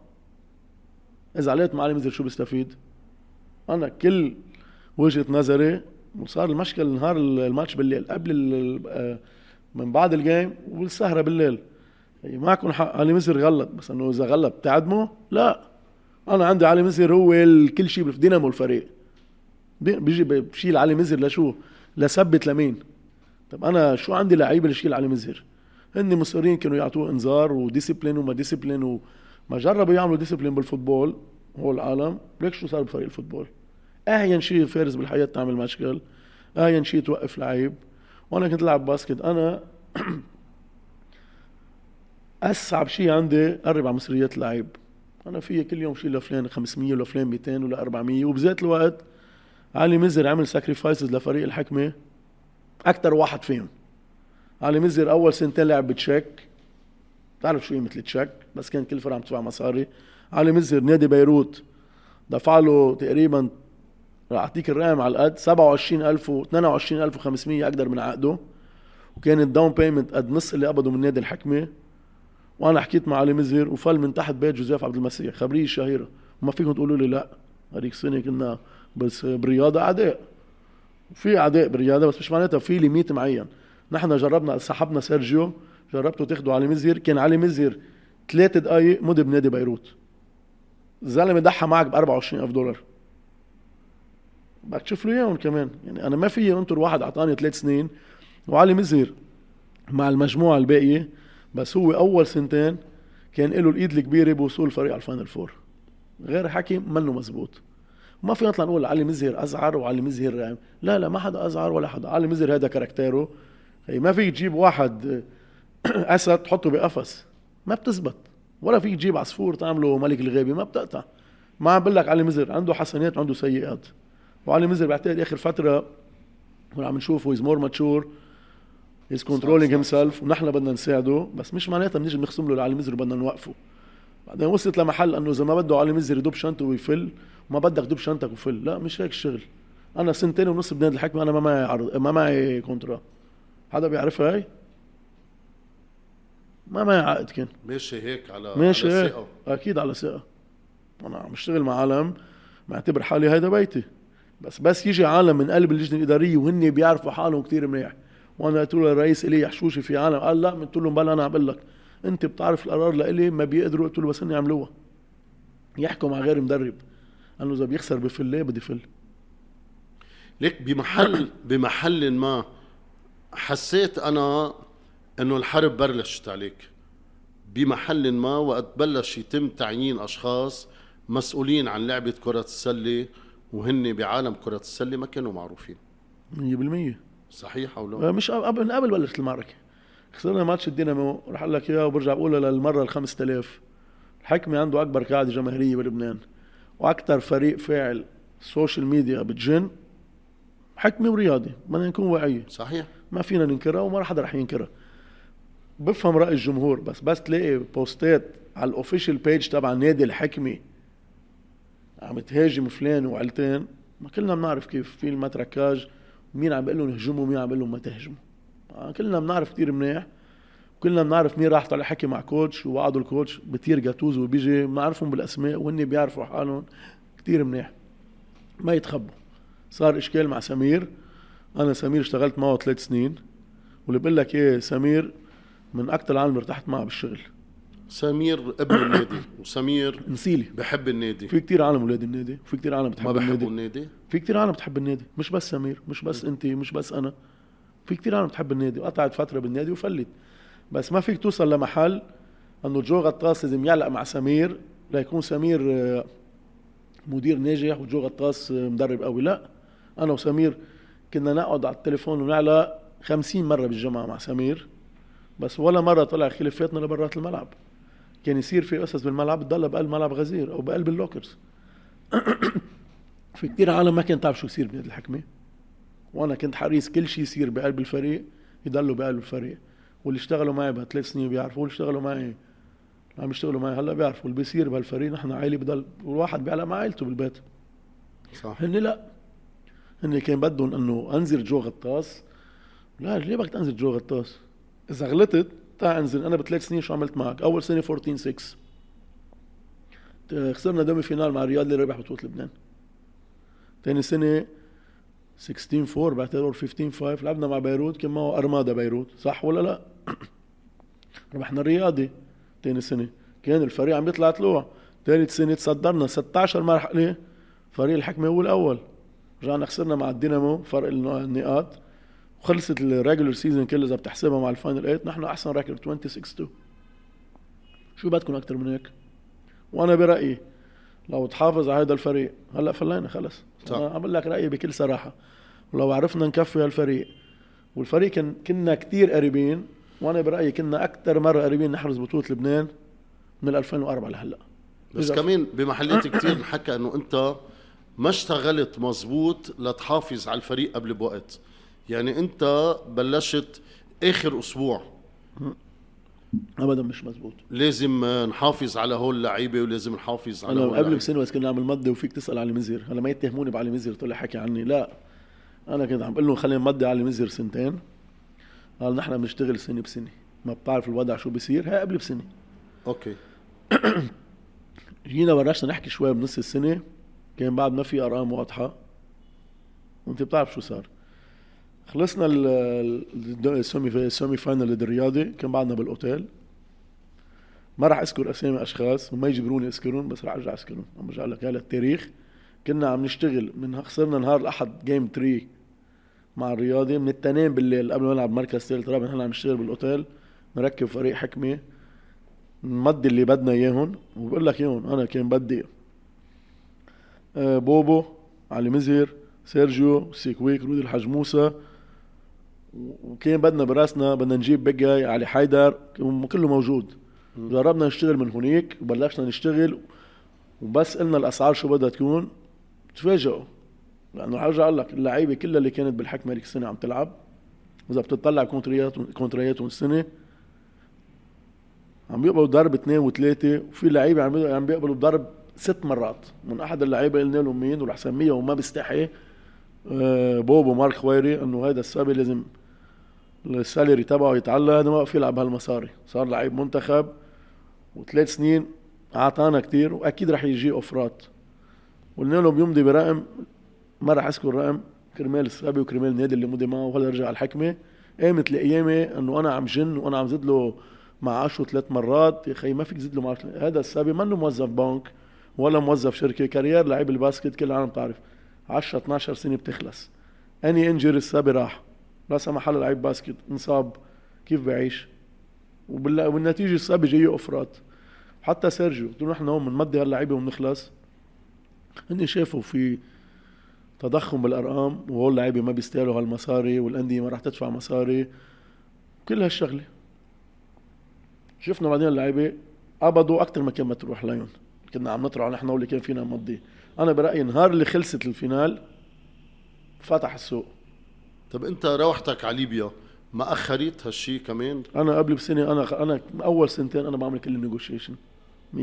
S1: إذا عليت مع علي مزهر شو بستفيد؟ أنا كل وجهة نظري وصار المشكل نهار الماتش بالليل قبل آه، من بعد ال game والسهرة بالليل. يعني معكم حق علي مزهر غلط بس إنه إذا غلط بتعدمه لا. أنا عندي علي مزهر هو كل شيء دينامو الفريق. بي- بيجي بشيل علي مزهر لشو؟ لثبت لمين؟ طب أنا شو عندي لعيبة لشيل علي مزهر؟ هن مصرين كانوا يعطوه إنذار و discipline وما discipline وما جربوا يعملوا discipline بال football هو العالم. ليك شو صار بفريق ال football؟ أهين شيء فارس بالحياة تعمل مشكل. أهين شيء توقف لعيب. وأنا كنت ألعب basket. أنا أصعب شيء عندي قرب على مصريات اللعيب. أنا في كل يوم شيل لفلان 500 ولفلان 200 ولا 400 وبذات الوقت علي مزهر عمل sacrifices لفريق الحكمة. أكثر واحد فيهم. علي مزهر أول سنتين لعب ب check. بتعرف شو قيمة ال check؟ بس كان كل فرقة عم تدفع مصاري. علي مزهر نادي بيروت. دفع له تقريبا راح أعطيك الرقم على القد 27000 و 22500 أقدر من عقده. وكان ال down payment قد نص اللي قبضه من نادي الحكمة. وأنا حكيت مع علي مزهر وفل من تحت بيت جوزيف عبد المسيح خبريه الشهيره وما فيكم تقولوا لي لا. هذيك السنة كنا بس بالرياضه أعداء. في أعداء بالرياضه بس مش معناتها في limit معين. نحن جربنا سحبنا سيرجيو جربتوا تاخذوا علي مزهر كان علي مزهر ثلاث دقائق مضي بنادي بيروت. الزلمة ضحى معك ب 24000 دولار. بدك تشوف له إياهم كمان. يعني أنا ما في انطر واحد أعطاني ثلاث سنين. وعلي مزهر مع المجموعة الباقية بس هو أول سنتين كان له الإيد الكبيرة بوصول الفريق على ال final four. غير حكي منه مزبوط. ما في نطلع نقول علي مزهر أزعر وعلي مزهر لا لا ما حدا أزعر ولا حدا. علي مزهر هذا character ه. هي ما فيك تجيب واحد أسد تحطه بقفص. ما بتزبط. ولا فيك تجيب عصفور تعمله ملك الغابه ما بتقطع. ما عم بقول لك علي مزهر عنده حسنات وعنده سيئات. وعلي مزهر بعتقد آخر فترة عم نشوفه he's more mature he's controlling himself ونحن بدنا نساعده. بس مش معناتها بنيجي بنخصم له لعلي مزهر وبدنا نوقفه. بعدين وصلت لمحل إنه إذا ما بده علي مزهر يدب شنطه ويفل وما بدك دب شنطك وفل. لا مش هيك الشغل. أنا سنتين ونص بنادي الحكمة أنا ما معي عرض ما معي كونترا. حدا بيعرفها هاي؟ ما معي عقد كان.
S2: ماشي هيك على
S1: ماشي
S2: على ثقة.
S1: أكيد على ثقة. أنا عم اشتغل مع عالم معتبر حالي هيدا بيتي. بس بس يجي عالم من قلب اللجنة الإدارية وهن بيعرفوا حالهم كتير منيح. وأنا قلت له الرئيس إلي حشوشي في عالم. قال لا قلت له بلا أنا عم بقول لك. انت بتعرف القرار لإلي؟ ما بيقدروا. قلت له بس هن يعملوها يحكوا مع غير مدرب. قال له إذا بيخسر بفل ليه بدي فل؟
S2: ليك بمحل بمحل ما حسيت أنا إنه الحرب بلشت عليك. بمحل ما وقت بلش يتم تعيين أشخاص مسؤولين عن لعبة كرة السلة وهن بعالم كرة السلة ما كانوا معروفين.
S1: 100%
S2: صحيح أو لا؟
S1: آه، مش قبل قبل بلشت المعركة. خسرنا ماتش الدينامو رح أقول لك إياه وبرجع بقولها للمرة ال 5000 الحكمة عنده أكبر قاعدة جماهيرية بلبنان. وأكثر فريق فاعل social media بتجن حكمة ورياضي بدنا نكون واعيين
S2: صحيح.
S1: ما فينا ننكرها وما حدا رح ينكرها. بفهم رأي الجمهور بس بس تلاقي post ات على ال official page تبع نادي الحكمة عم تهاجم فلان وعلتين ما كلنا بنعرف كيف في ال matraquage مين عم بيقول لهم اهجموا ومين عم بيقول لهم ما تهجموا. آه، كلنا بنعرف كثير منيح. كلنا بنعرف مين راح طلع حكي مع كوتش ووعدوا الكوتش بطير جاتوز وبيجي. بنعرفهم بالأسماء وهن بيعرفوا حالهم كثير منيح. ما يتخبوا. صار إشكال مع سمير. أنا سمير اشتغلت معه ثلاث سنين. واللي بقول لك إيه سمير من أكثر العالم ارتحت معه بالشغل.
S2: سمير ابن النادي وسمير
S1: نسيلي.
S2: بحب النادي.
S1: في كتير عالم ولاد النادي وفي كتير عالم بتحب
S2: ما
S1: النادي.
S2: النادي.
S1: في كتير عالم بتحب النادي مش بس سمير مش بس انت مش بس أنا. في كتير عالم بتحب النادي وقطعت فترة بالنادي وفلت. بس ما فيك توصل لمحل إنه جو غطاس لازم يعلق مع سمير ليكون سمير آه، مدير ناجح وجو غطاس آه، مدرب قوي لا. أنا وسمير كنا نقعد على التليفون ونعلق خمسين مرة بالجمعة مع سمير بس ولا مرة طلع خلافاتنا لبرات الملعب. كان يصير في قصص بالملعب تضلها بقلب ملعب غزير أو بقلب ال lockers. في كتير عالم ما كانت تعرف شو يصير بنادي الحكمة. وأنا كنت حريص كل شيء يصير بقلب الفريق يضلوا بقلب الفريق. واللي اشتغلوا معي بثلاث سنين بيعرفوا واللي اشتغلوا معي اللي عم يشتغلوا معي هلأ بيعرفوا. واللي بيصير بهالفريق نحن عائلة بضل والواحد بيعلق مع عائلته بالبيت.
S2: صح.
S1: هن لا. هن كان بدهم إنه أنزل جو غطاس لا ليه بدك تنزل جو غطاس إذا غلطت تعال انزل. أنا بثلاث سنين شو عملت معك؟ أول سنة 14 6 خسرنا demi-finale مع الرياض اللي ربح بطولة لبنان. ثاني سنة 16 4 بعتقد أو 15 5 لعبنا مع بيروت كان معه أرمادا بيروت. صح ولا لا؟ ربحنا الرياضي. ثاني سنة كان الفريق عم يطلع طلوع. ثالث سنة تصدرنا 16 مرحلة. فريق الحكمة هو الأول. رجعنا خسرنا مع الدينامو فرق النقاط. وخلصت ال regular season كله اذا بتحسبها مع ال final 8 نحن أحسن record 26 2 شو بدكم أكثر من هيك؟ وأنا برأيي لو تحافظ على هذا الفريق هلأ فلينا خلص. صح. أنا عم لك رأيي بكل صراحة. ولو عرفنا نكفي هالفريق والفريق كان كنا كثير قريبين وأنا برأيي كنا أكثر مرة قريبين نحرز بطولة لبنان من 2004 لهلأ.
S2: بس كمان بمحلات كثير انحكى إنه أنت ما اشتغلت مزبوط لتحافظ على الفريق قبل بوقت. يعني انت بلشت اخر أسبوع.
S1: ابدا مش مزبوط
S2: لازم نحافظ على هول اللعيبة ولازم نحافظ على
S1: هول قبل بسنة بس كنا نعمل مضي وفيك تسأل علي مزير هلا ما يتهموني بعلي مزير طلع حكي عني. لا أنا كنت عم بقول له خلينا نمضي علي مزير سنتين. قال نحن بنشتغل سنة بسنة. ما بتعرف الوضع شو بيصير هي قبل بسنة.
S2: أوكي.
S1: جينا بلشنا نحكي شوي بنص السنة. كان بعد ما في أرقام واضحة. وأنت بتعرف شو صار. خلصنا ال semi final الرياضي كان بعدنا بالأوتيل. ما راح أذكر أسامي أشخاص وما يجبروني أذكرهم بس راح أرجع أذكرهم. عم برجع لك هلا التاريخ كنا عم نشتغل من خسرنا نهار الأحد game 3 مع الرياضي من التنين بالليل قبل ما نلعب مركز ثالث رابع نحن عم نشتغل بالأوتيل. نركب فريق حكمة. نمضي اللي بدنا إياهم. وبقول لك إياهم أنا كان بدي آه، بوبو علي مزهر سيرجيو سيكويك رودي الحاج موسى وكان بدنا براسنا بدنا نجيب بقاي علي حيدر كله موجود. جربنا نشتغل من هنيك وبلشنا نشتغل وبس قلنا الأسعار شو بدها تكون تفاجئوا. لأنه حرجع أقول لك اللعيبة كلها اللي كانت بالحكمه هذيك السنة عم تلعب. واذا بتطلع كونتريات كونترياتهم السنة عم بيقبلوا ضرب اثنين وثلاثة وفي لعيبة عم عم بيقبلوا ضرب ست مرات. من أحد اللعيبة قلنا لهم مين والحسن وما بيستحي آه، بوبو مارك خويري إنه هذا الصبي لازم ال salary تبعه يتعلى هذا ما بقى يلعب هالمصاري صار لعيب منتخب وثلاث سنين أعطانا كتير وأكيد رح يجي offer ات قلنا له بيمضي برقم ما رح أذكر رقم كرمال الصبي وكرمال النادي اللي مضي معه وهلا رجع الحكمة. قامت القيامة إنه أنا عم جن وأنا عم زيد له معاشه ثلاث مرات. يا أخي ما فيك تزيد له معاشه هذا الصبي منه موظف بنك ولا موظف شركة career لعيب ال basket كل العالم بتعرف. 10 12 سنة بتخلص. any injury الصبي راح. لا سمح الله لعيب basket انصاب كيف بعيش؟ وبالنتيجه الصبي جاي offer ات حتى سيرجيو قلت له نحن هون بنمضي هاللعيبة وبنخلص هن شافوا في تضخم بالأرقام وهول اللعيبة ما بيستاهلوا هالمصاري والأندية ما راح تدفع مصاري. كل هالشغلة. شفنا بعدين اللعيبة قبضوا أكثر ما كان مطروح لهم كنا عم نطرح نحن واللي كان فينا نمضي. أنا برأيي نهار اللي خلصت ال final فتح السوق.
S2: طب انت روحتك على ليبيا ما اخرت هالشيء كمان؟
S1: أنا قبل بسنة أنا أنا أول سنتين أنا بعمل كل ال negotiation 100%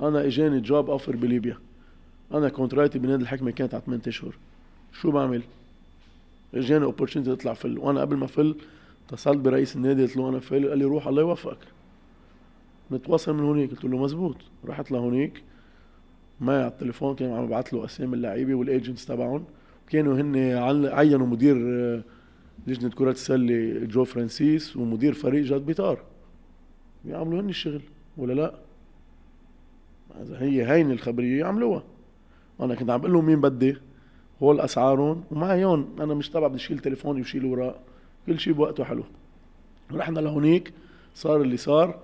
S1: أنا إجاني job offer بليبيا. أنا contract ي بنادي الحكمة كانت على 8 أشهر. شو بعمل؟ إجاني opportunity اطلع فل. وأنا قبل ما فل اتصلت برئيس النادي قلت له أنا فل. قال لي روح الله يوفقك. نتواصل من هونيك. قلت له مزبوط. رحت لهونيك. معي على التليفون كان عم ببعث له أسامي اللعيبة وال agents تبعهم. كانوا هن عينوا مدير آه، لجنة كرة السلة جو فرانسيس ومدير فريق جاد بيطار بيعملوا هن الشغل ولا لا؟ إذا هي هين الخبرية يعملوها. أنا كنت عم بقول لهم مين بدي؟ هول أسعارهم ومعيون. أنا مش تبع بدي اشيل تليفوني وشيل وراء. كل شيء بوقته حلو. رحنا لهونيك صار اللي صار.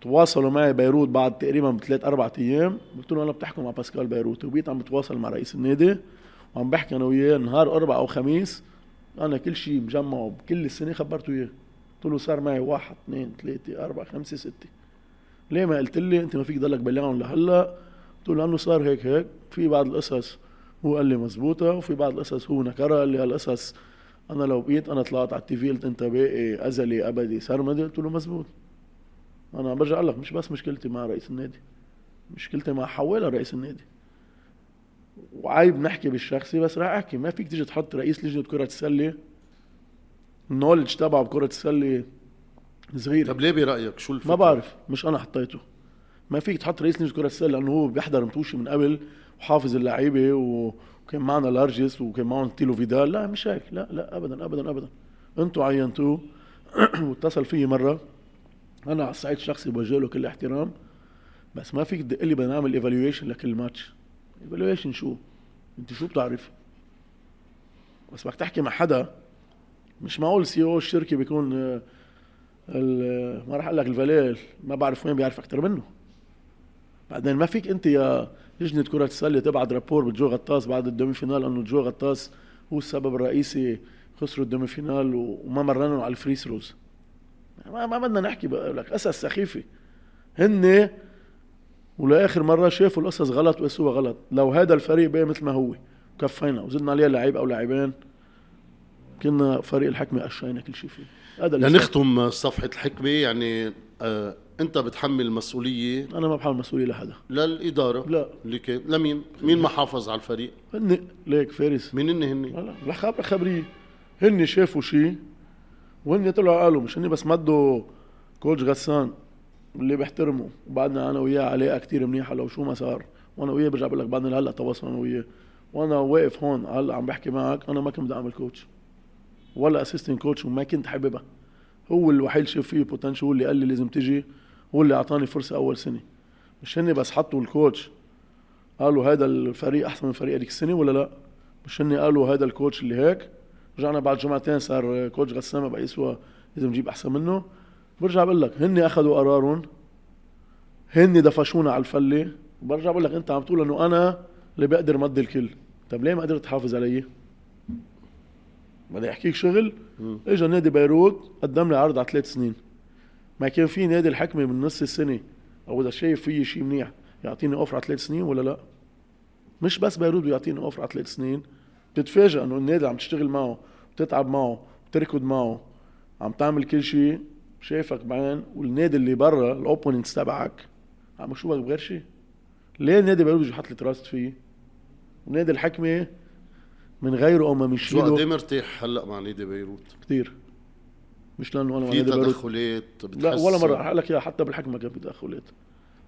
S1: تواصلوا معي بيروت بعد تقريبا بثلاث أربع أيام. قلت له أنا بتحكوا مع باسكال بيروت. وبقيت عم بتواصل مع رئيس النادي. وعم بحكي أنا وياه نهار أربع أو خميس أنا كل شيء مجمعه بكل السنة خبرته إياه. قلت له صار معي واحد اثنين ثلاثة أربعة خمسة ستة. ليه ما قلت لي؟ أنت ما فيك ضلك بلعهم لهلأ. قلت له لأنه صار هيك هيك. في بعض القصص هو قال لي مزبوطة وفي بعض القصص هو نكرها قال لي هالقصص أنا لو بقيت أنا طلعت على التي في قلت أنت باقي أزلي أبدي سرمدي. قلت له مزبوط. أنا برجع لك مش بس مشكلتي مع رئيس النادي مشكلتي مع حوالة رئيس النادي. وعيب نحكي بالشخصي بس راح أحكي. ما فيك تيجي تحط رئيس لجنة كرة السله النولج تبعه بكرة السله صغير.
S2: طب ليه برأيك؟ شو
S1: الفكرة؟ ما بعرف. مش أنا حطيته. ما فيك تحط رئيس لجنة كرة السله لأنه هو بيحضر متوشي من قبل وحافظ اللعيبة وكان معنا لارجس وكان معهم تيلو فيدال. لا مش هيك. لا لا ابدا ابدا ابدا. أنتوا عينتوه. واتصل فيي مرة. أنا على الصعيد الشخصي بوجه له كل احترام. بس ما فيك تدق لي بدنا نعمل evaluation لكل ماتش evaluation شو انت شو بتعرف بس بدك تحكي مع حدا مش معقول CEO الشركة بيكون آه، ما راح أقول لك الفاليل ما بعرف وين بيعرف أكثر منه. بعدين ما فيك أنت يا لجنة كرة السله تبعت rapport بجو غطاس بعد ال demi-finale إنه جو غطاس هو السبب الرئيسي خسروا ال demi-finale وما مرنوا على ال free throws. ما, ما بدنا نحكي لك قصص سخيفة. هن ولآخر مرة شافوا القصص غلط وقاسوها غلط. لو هذا الفريق بقى مثل ما هو كفينا. وزدنا عليه لعيب أو لاعبين كنا فريق الحكمة قشينا كل شيء فيه.
S2: هذا لنختم صفحة الحكمة. يعني آه أنت بتحمل المسؤوليه
S1: أنا ما بحمل مسؤولية لحدا.
S2: للإدارة؟
S1: لا.
S2: لكي لمين؟ مين ما حافظ على الفريق؟
S1: هن ليك فارس.
S2: مين هن هن
S1: لا لا خبر خبريه هن شافوا شيء وهن طلعوا قالوا مش هن بس مدوا كوتش غسان. اللي بحترمه وبعدنا أنا وياه علاقه كثير منيحه لو شو ما صار؟ وأنا وياه برجع بقول لك بعدنا هلا تواصل أنا وياه. وأنا واقف هون هلأ عم بحكي معك أنا ما كنت بدي أعمل coach ولا assistant coach وما كنت حاببها. هو الوحيد شاف فيه potential هو اللي قال لي لازم تجي هو اللي أعطاني فرصة أول سنة. مش هني بس حطوا ال coach قالوا هذا الفريق أحسن من فريق هذيك السنة ولا لأ؟ مش هني قالوا هذا ال coach اللي هيك. رجعنا بعد جمعتين صار coach غسان ما بقيسوا لازم نجيب أحسن منه. برجع بقول لك هن أخذوا قرارهم هن دفشونا على الفلة. برجع بقول لك أنت عم تقول إنه أنا اللي بقدر مضي الكل. طيب ليه ما قدرت تحافظ علي؟ بدي أحكيك شغل. اجى نادي بيروت قدم لي عرض على ثلاث سنين. ما كان في نادي الحكمة من نص السنة. أو إذا شايف في شيء منيح يعطيني أوفر على ثلاث سنين ولا لا؟ مش بس بيروت بيعطيني أوفر على ثلاث سنين. بتتفاجئ إنه النادي عم تشتغل معه بتتعب معه بتركض معه عم تعمل كل شيء شايفك بعين والنادي اللي برا ال opponents تبعك. عم يشوفك بغير شيء ليه النادي بيروت بيجي يحط لي trust فيه؟ ونادي الحكمة من غيره أو ما مش
S2: شو قد مرتاح هلأ مع نادي بيروت؟
S1: كثير مش لأنه أنا
S2: في نادي تدخلات
S1: لا ولا مرة. احكي لك اياها حتى بالحكمة كان في تدخلات.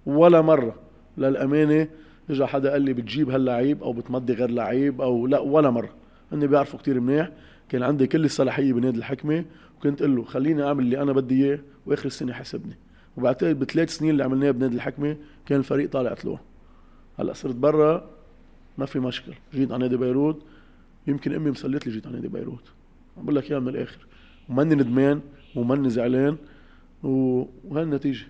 S1: ولا مرة. للأمانة اجى حدا قال لي بتجيب هاللعيب أو بتمضي غير لعيب أو لا ولا مرة. هن بيعرفوا كثير منيح. كان عندي كل الصلاحية بنادي الحكمة. وكنت أقول له خليني أعمل اللي أنا بدي إياه وآخر السنة حاسبني وبعتقد بثلاث سنين اللي عملناها بنادي الحكمة كان الفريق طالع طلوع. هلأ صرت برا ما في مشكل. جيت على نادي بيروت يمكن أمي مسلت لي جيت على نادي بيروت. عم بقول لك إياها من الآخر. وماني ندمان وماني زعلان وهي النتيجه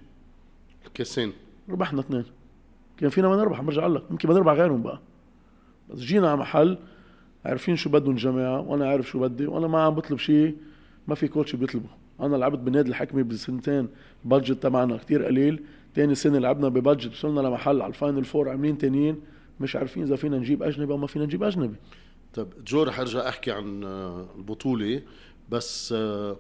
S2: الكاسين.
S1: ربحنا اثنين. كان فينا ما نربح برجع لك. يمكن ما نربح غيرهم بقى. بس جينا على محل عارفين شو بدهم الجماعه وأنا عارف شو بدي وأنا ما عم بطلب شيء. ما في coach بيطلبه. أنا لعبت بنادي الحكمة بسنتين ال budget تبعنا كتير قليل. تاني سنة لعبنا ب budget وصلنا لمحل على ال final four عاملين تانيين. مش عارفين إذا فينا نجيب أجنبي أو ما فينا نجيب أجنبي.
S2: طيب جو رح ارجع أحكي عن آه، البطولة. بس آه،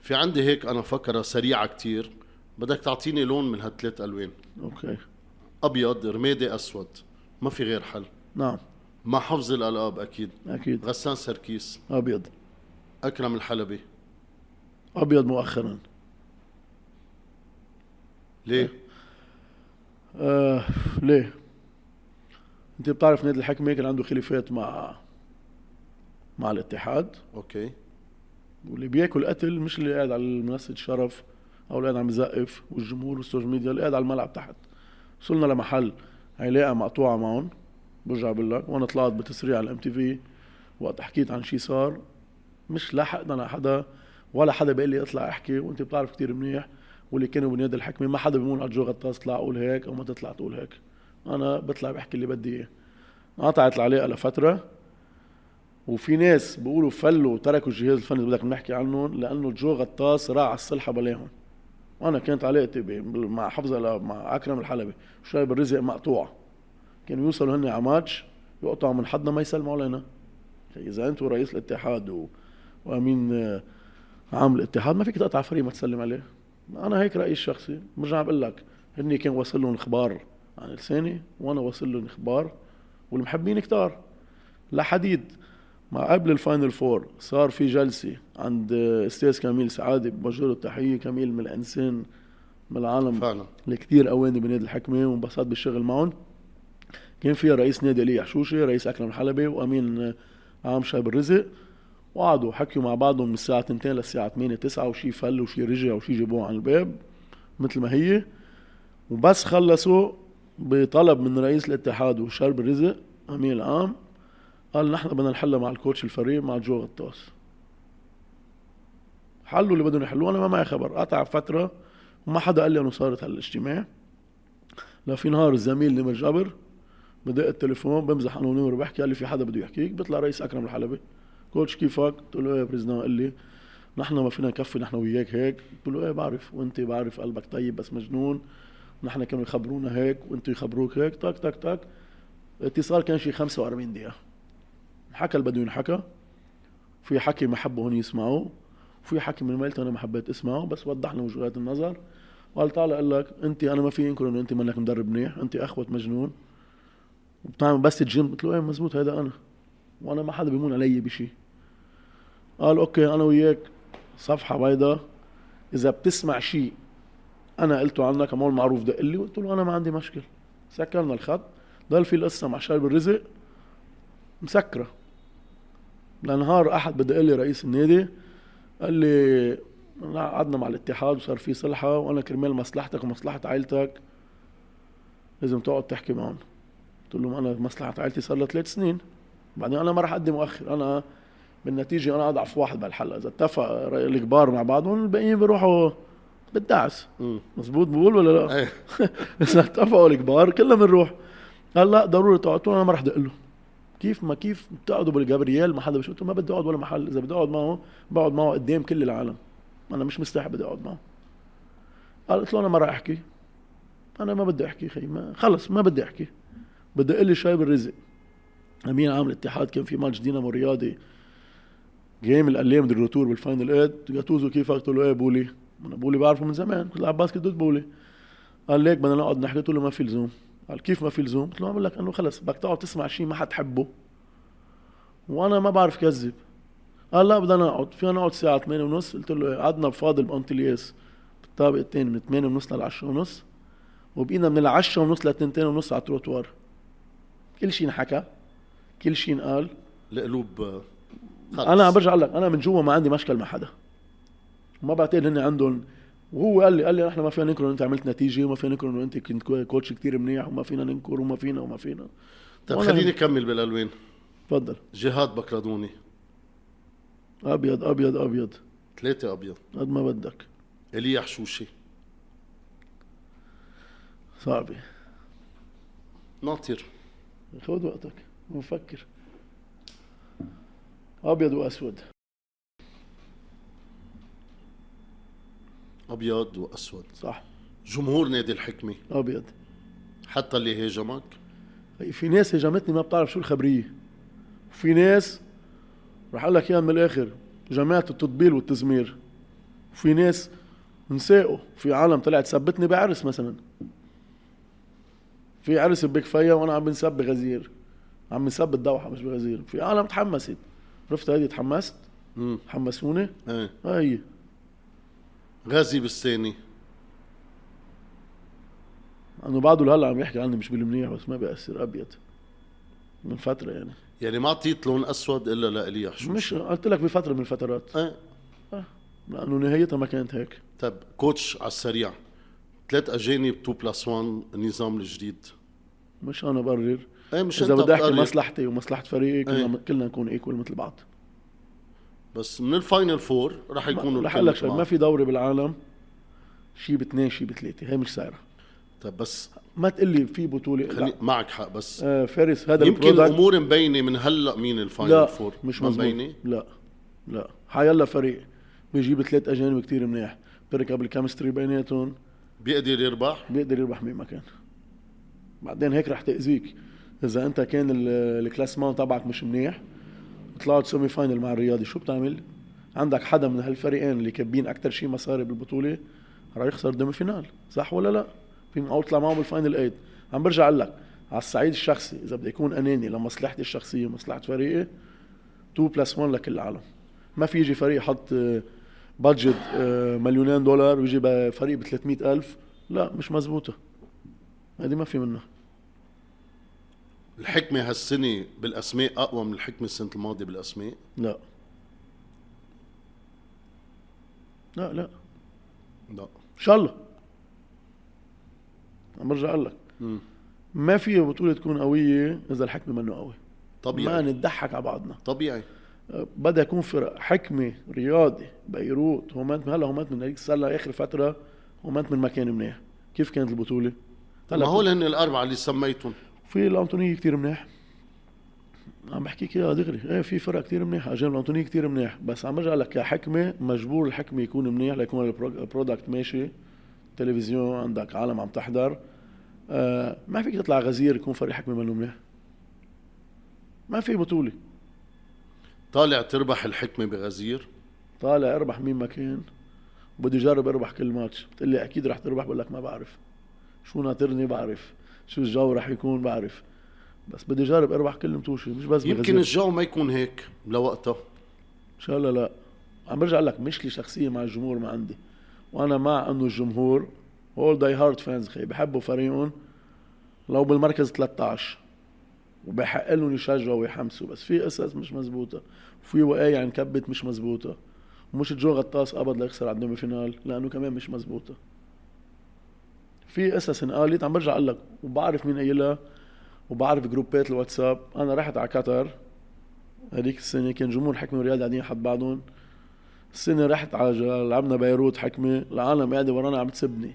S2: في عندي هيك أنا فكرة سريعة كتير. بدك تعطيني لون من هالثلاث ألوان.
S1: okay.
S2: أبيض رمادي أسود. ما في غير حل.
S1: نعم.
S2: مع حفظ الألقاب أكيد.
S1: أكيد.
S2: غسان سركيس.
S1: أبيض.
S2: أكرم الحلبي.
S1: أبيض مؤخرا.
S2: ليه؟
S1: آه ليه؟ أنت بتعرف نادي الحكمة كان عنده خلافات مع مع الاتحاد.
S2: okay.
S1: واللي بياكل قتل مش اللي قاعد على منصة الشرف أو اللي قاعد عم يزقف والجمهور وال social media اللي قاعد على الملعب تحت. وصلنا لمحل علاقة مقطوعة معهم برجع بقول لك وأنا طلعت بتسريع على ال MTV وقت حكيت عن شيء صار مش لحقنا لحدا. ولا حدا بيقول لي اطلع احكي وانت بتعرف كثير منيح واللي كانوا بنادي الحكمة ما حدا بيقول على جو غطاس طلع قول هيك أو ما تطلع تقول هيك. أنا بطلع بحكي اللي بدي إياه. قطعت العلاقة لفترة وفي ناس بيقولوا فلوا وتركوا الجهاز الفني بدك نحكي عنهم لأنه جو غطاس راح على الصلحة بلاهم وأنا كانت علاقتي مع حفظة مع أكرم الحلبي وشايب الرزق مقطوعه كانوا يوصلوا هن على ماتش يقطعوا من حدنا ما يسلموا علينا. إذا أنتم رئيس الاتحاد و... وأمين عام الاتحاد ما فيك تقطع فريق ما تسلم عليه. أنا هيك رأيي الشخصي. برجع بقول لك هني كان وصل لهم إخبار عن لساني وأنا وصل لهم إخبار والمحبين كتار. لحديد ما قبل ال final four صار في جلسة عند أستاذ كميل سعادة بوجه له التحية كميل من الإنسان من العالم
S2: فعلا.
S1: اللي كثير قواني بنادي الحكمة وانبسطت بالشغل معهم. كان فيها رئيس نادي علي حشوشي رئيس أكرم الحلبي وأمين عام شايب الرزق. وقعدوا حكيوا مع بعضهم من الساعة 2 للساعة 8 9 وشي فل وشي رجع وشي جابوه عن الباب مثل ما هي. وبس خلصوا بطلب من رئيس الاتحاد وشرب الرزق أمين العام. قال نحن بدنا نحلها مع الكوتش الفريق مع جو غطاس. حلوا اللي بدهم يحلوه أنا ما معي خبر. قطع فترة وما حدا قال لي إنه صارت هالاجتماع. لا في نهار الزميل نمر جابر بدق التليفون بمزح أنا ونمر بحكي قال لي في حدا بده يحكيك بيطلع رئيس أكرم الحلبي. كوتش كيفك؟ قلت له إيه يا قال لي نحن ما فينا نكفي نحن وياك هيك. قلت له إيه بعرف وأنت بعرف قلبك طيب بس مجنون. نحن كانوا يخبرونا هيك وأنتم يخبروك هيك. تك تك تك اتصال كان شي 45 دقيقة. حكى اللي بده ينحكى. في حكي ما حبوا هون يسمعوه. وفي حكي من ميلته أنا ما حبيت أسمعه بس وضح لنا وجهات النظر. قال تعال أقول لك أنت أنا ما في انكر إنه أنت منك مدرب منيح. أنت أخوت مجنون. وبتعمل بس ال game. قلت له إيه مزبوط هذا أنا. وأنا ما حدا بيمون علي بشيء قال okay أنا وياك صفحة بيضاء. إذا بتسمع شيء أنا قلته عنك كمان معروف دق لي. قلت له أنا ما عندي مشكل سكرنا الخط. ضل في القصة مع شارب الرزق. مسكرة. لنهار أحد بدق لي رئيس النادي. قال لي قعدنا مع الاتحاد وصار في صلحة وأنا كرمال مصلحتك ومصلحة عائلتك. لازم تقعد تحكي معهم. قلت لهم أنا مصلحة عائلتي صار لها ثلاث سنين. بعدين أنا ما راح أقدم مؤخر. أنا بالنتيجة أنا أضعف واحد بهالحلقة إذا اتفق الكبار مع بعضهم الباقيين بيروحوا بالدعس. مزبوط بقول ولا لا؟ إذا اتفقوا الكبار كلنا بنروح. قال لا ضروري تقعد قلت له أنا ما رح دق له. كيف ما كيف بتقعدوا بالجابرييل؟ ما حدا بشوف ما بدي أقعد ولا محل. إذا بدي أقعد معه بقعد معه قدام كل العالم. أنا مش مستحي بدي أقعد معه. قال قلت له أنا ما راح أحكي. أنا ما بدي أحكي خي. ما خلص ما بدي أحكي. بدي أقول لي شايب الرزق. أمين عام الاتحاد كان في ماتش دينامو رياضي. جيم القلام الروتور بالفاينل ايد جاتوزو كيفك قلت له؟ إيه بولي. أنا بولي بعرفه من زمان كنت العب باسكت ضد بولي. قال ليك بدنا نقعد نحكي قلت له ما في لزوم. قال كيف ما في لزوم؟ قلت له عم لك إنه خلص بدك تقعد تسمع شيء ما حتحبه وأنا ما بعرف كذب. قال لا بدنا نقعد. فينا نقعد الساعة 8 ونص. قلت له قعدنا بفاضل بانتلياس بالطابق الثاني من 8 ونص لل 10 ونص. وبقينا من العشرة ونص لتنتين ونص على التروتوار. كل شيء انحكى كل شيء انقال.
S2: القلوب خلص.
S1: أنا برجع لك أنا من جوا ما عندي مشكل مع حدا. ما بعتقد هن عندهم. وهو قال لي قال لي نحن ما فينا ننكر إنه أنت عملت نتيجة وما فينا ننكر إنه أنت كنت كوتش كتير منيح وما فينا ننكر وما فينا وما فينا.
S2: طيب خليني أكمل بالالوان
S1: تفضل.
S2: جهاد بكردوني
S1: أبيض أبيض أبيض.
S2: ثلاثة أبيض.
S1: قد ما بدك.
S2: ايليا حشوشي
S1: صعبة.
S2: ناطر.
S1: خذ وقتك ونفكر أبيض وأسود.
S2: أبيض وأسود.
S1: صح.
S2: جمهور نادي الحكمة.
S1: أبيض.
S2: حتى اللي هاجمك.
S1: في ناس هجمتني ما بتعرف شو الخبرية. وفي ناس رح أقول لك اياها من الآخر جماعة التطبيل والتزمير. وفي ناس نساقوا في عالم طلعت سبتني بعرس مثلا. في عرس بكفية وأنا عم بنسب بغزير. عم نسب بالدوحه مش بغزير. في عالم تحمست. عرفت هيدي تحمست
S2: امم
S1: حمسوني؟
S2: إيه.
S1: هي
S2: غازي بالثاني
S1: أنه بعده لهلا عم يحكي عني مش بالمنيح بس ما بيأثر أبيض. من فترة يعني.
S2: يعني ما أعطيت لون أسود إلا لايليا حشوشي
S1: مش قلت لك بفترة من الفترات.
S2: إيه.
S1: لأنه نهايتها ما كانت هيك.
S2: طيب coach على السريع. ثلاث أجانب 2 plus 1 النظام الجديد.
S1: مش أنا بقرر.
S2: إيه مش إذا
S1: بدي أحكي
S2: بتقرر.
S1: مصلحتي ومصلحة فريقي كلنا
S2: إيه.
S1: كلنا نكون equal مثل بعض.
S2: بس من ال final four رح يكونوا
S1: رح أقول لك ما في دوري بالعالم شيء باثنين شيء بثلاثه هي مش سايرة.
S2: طيب بس
S1: ما تقول لي في بطولة
S2: خلي
S1: لا.
S2: معك حق بس
S1: آه فارس هذا
S2: يمكن الأمور مبينة من هلأ مين ال
S1: final
S2: four.
S1: مش
S2: ما مبينة؟
S1: لا لا. حيلا فريق بيجيب ثلاث أجانب كتير منيح. بيركب ال chemistry بيناتهم.
S2: بيقدر يربح؟
S1: بيقدر يربح مين مكان بعدين هيك رح تأذيك. إذا أنت كان ال- ال classement تبعك مش منيح طلعت semi final مع الرياضي شو بتعمل؟ عندك حدا من هالفريقين اللي كابين أكثر شيء مصاري بالبطولة رح يخسر demi-finale صح ولا لا؟ في معه يطلع معه بال final 8 عم برجع أقول لك على الصعيد الشخصي إذا بدي أكون أناني لمصلحتي الشخصية ومصلحه فريقي 2 plus 1 لكل العالم. ما في يجي فريق آه، budget آه، مليونين دولار ويجي فريق ب 300 ألف لا مش مزبوطة. هذه ما في منها.
S2: الحكمة هالسنة بالأسماء أقوى من الحكمة السنة الماضية بالأسماء؟
S1: لا. لا لا.
S2: لا.
S1: إن شاء الله. عم برجع أقول لك. ما في بطوله تكون قوية إذا الحكم منه قوي. ما
S2: طبيعي
S1: نضحك على بعضنا.
S2: طبيعي.
S1: أه، بدها يكون فرق. حكمة رياضي بيروت هومنت هلا هومنت من هيك لها آخر فترة هومنت من مكان منيح. كيف كانت البطولة؟
S2: ما هول هن الأربعة اللي سميتهم.
S1: في الأنطونية كتير منيح. عم بحكيك اياها دغري. إيه في فرق كتير منيح. اجانب الأنطونية كتير منيح. بس عم برجع لك كحكمة مجبور الحكمة يكون منيح ليكون ال product ماشي. تلفزيون عندك عالم عم تحضر. آه ما فيك تطلع غزير يكون فريق حكمة منه منيح. ما في بطولة.
S2: طالع تربح الحكمة بغزير؟
S1: طالع اربح مين ما كان. بدي اجرب اربح كل ماتش. بتقول لي أكيد رح تربح بقول لك ما بعرف. شو ناطرني بعرف. شو الجو رح يكون بعرف. بس بدي أجرب أربح كل متوشه مش بس
S2: يمكن
S1: بغزير.
S2: الجو ما يكون هيك لوقتها
S1: إن شاء الله لا. عم برجع لك مشكله شخصيه مع الجمهور ما عندي. وأنا مع إنه الجمهور هول die hard fans خي بحبوا فريقهم لو بالمركز 13 وبحق لهم يشجعوا ويحمسوا بس في قصص مش مزبوطة. وفي وقايع انكبت مش مزبوطة. ومش جو غطاس أبد ليخسر على ال demi-finale لأنه كمان مش مزبوطة. في قصص انقالت عم برجع أقول لك وبعرف مين قايلها وبعرف جروبات الواتساب. أنا رحت على قطر هذيك السنة كان جمهور حكمة ورياض قاعدين حد بعضهم. السنة رحت على لعبنا بيروت حكمة العالم قاعدة ورانا عم تسبني.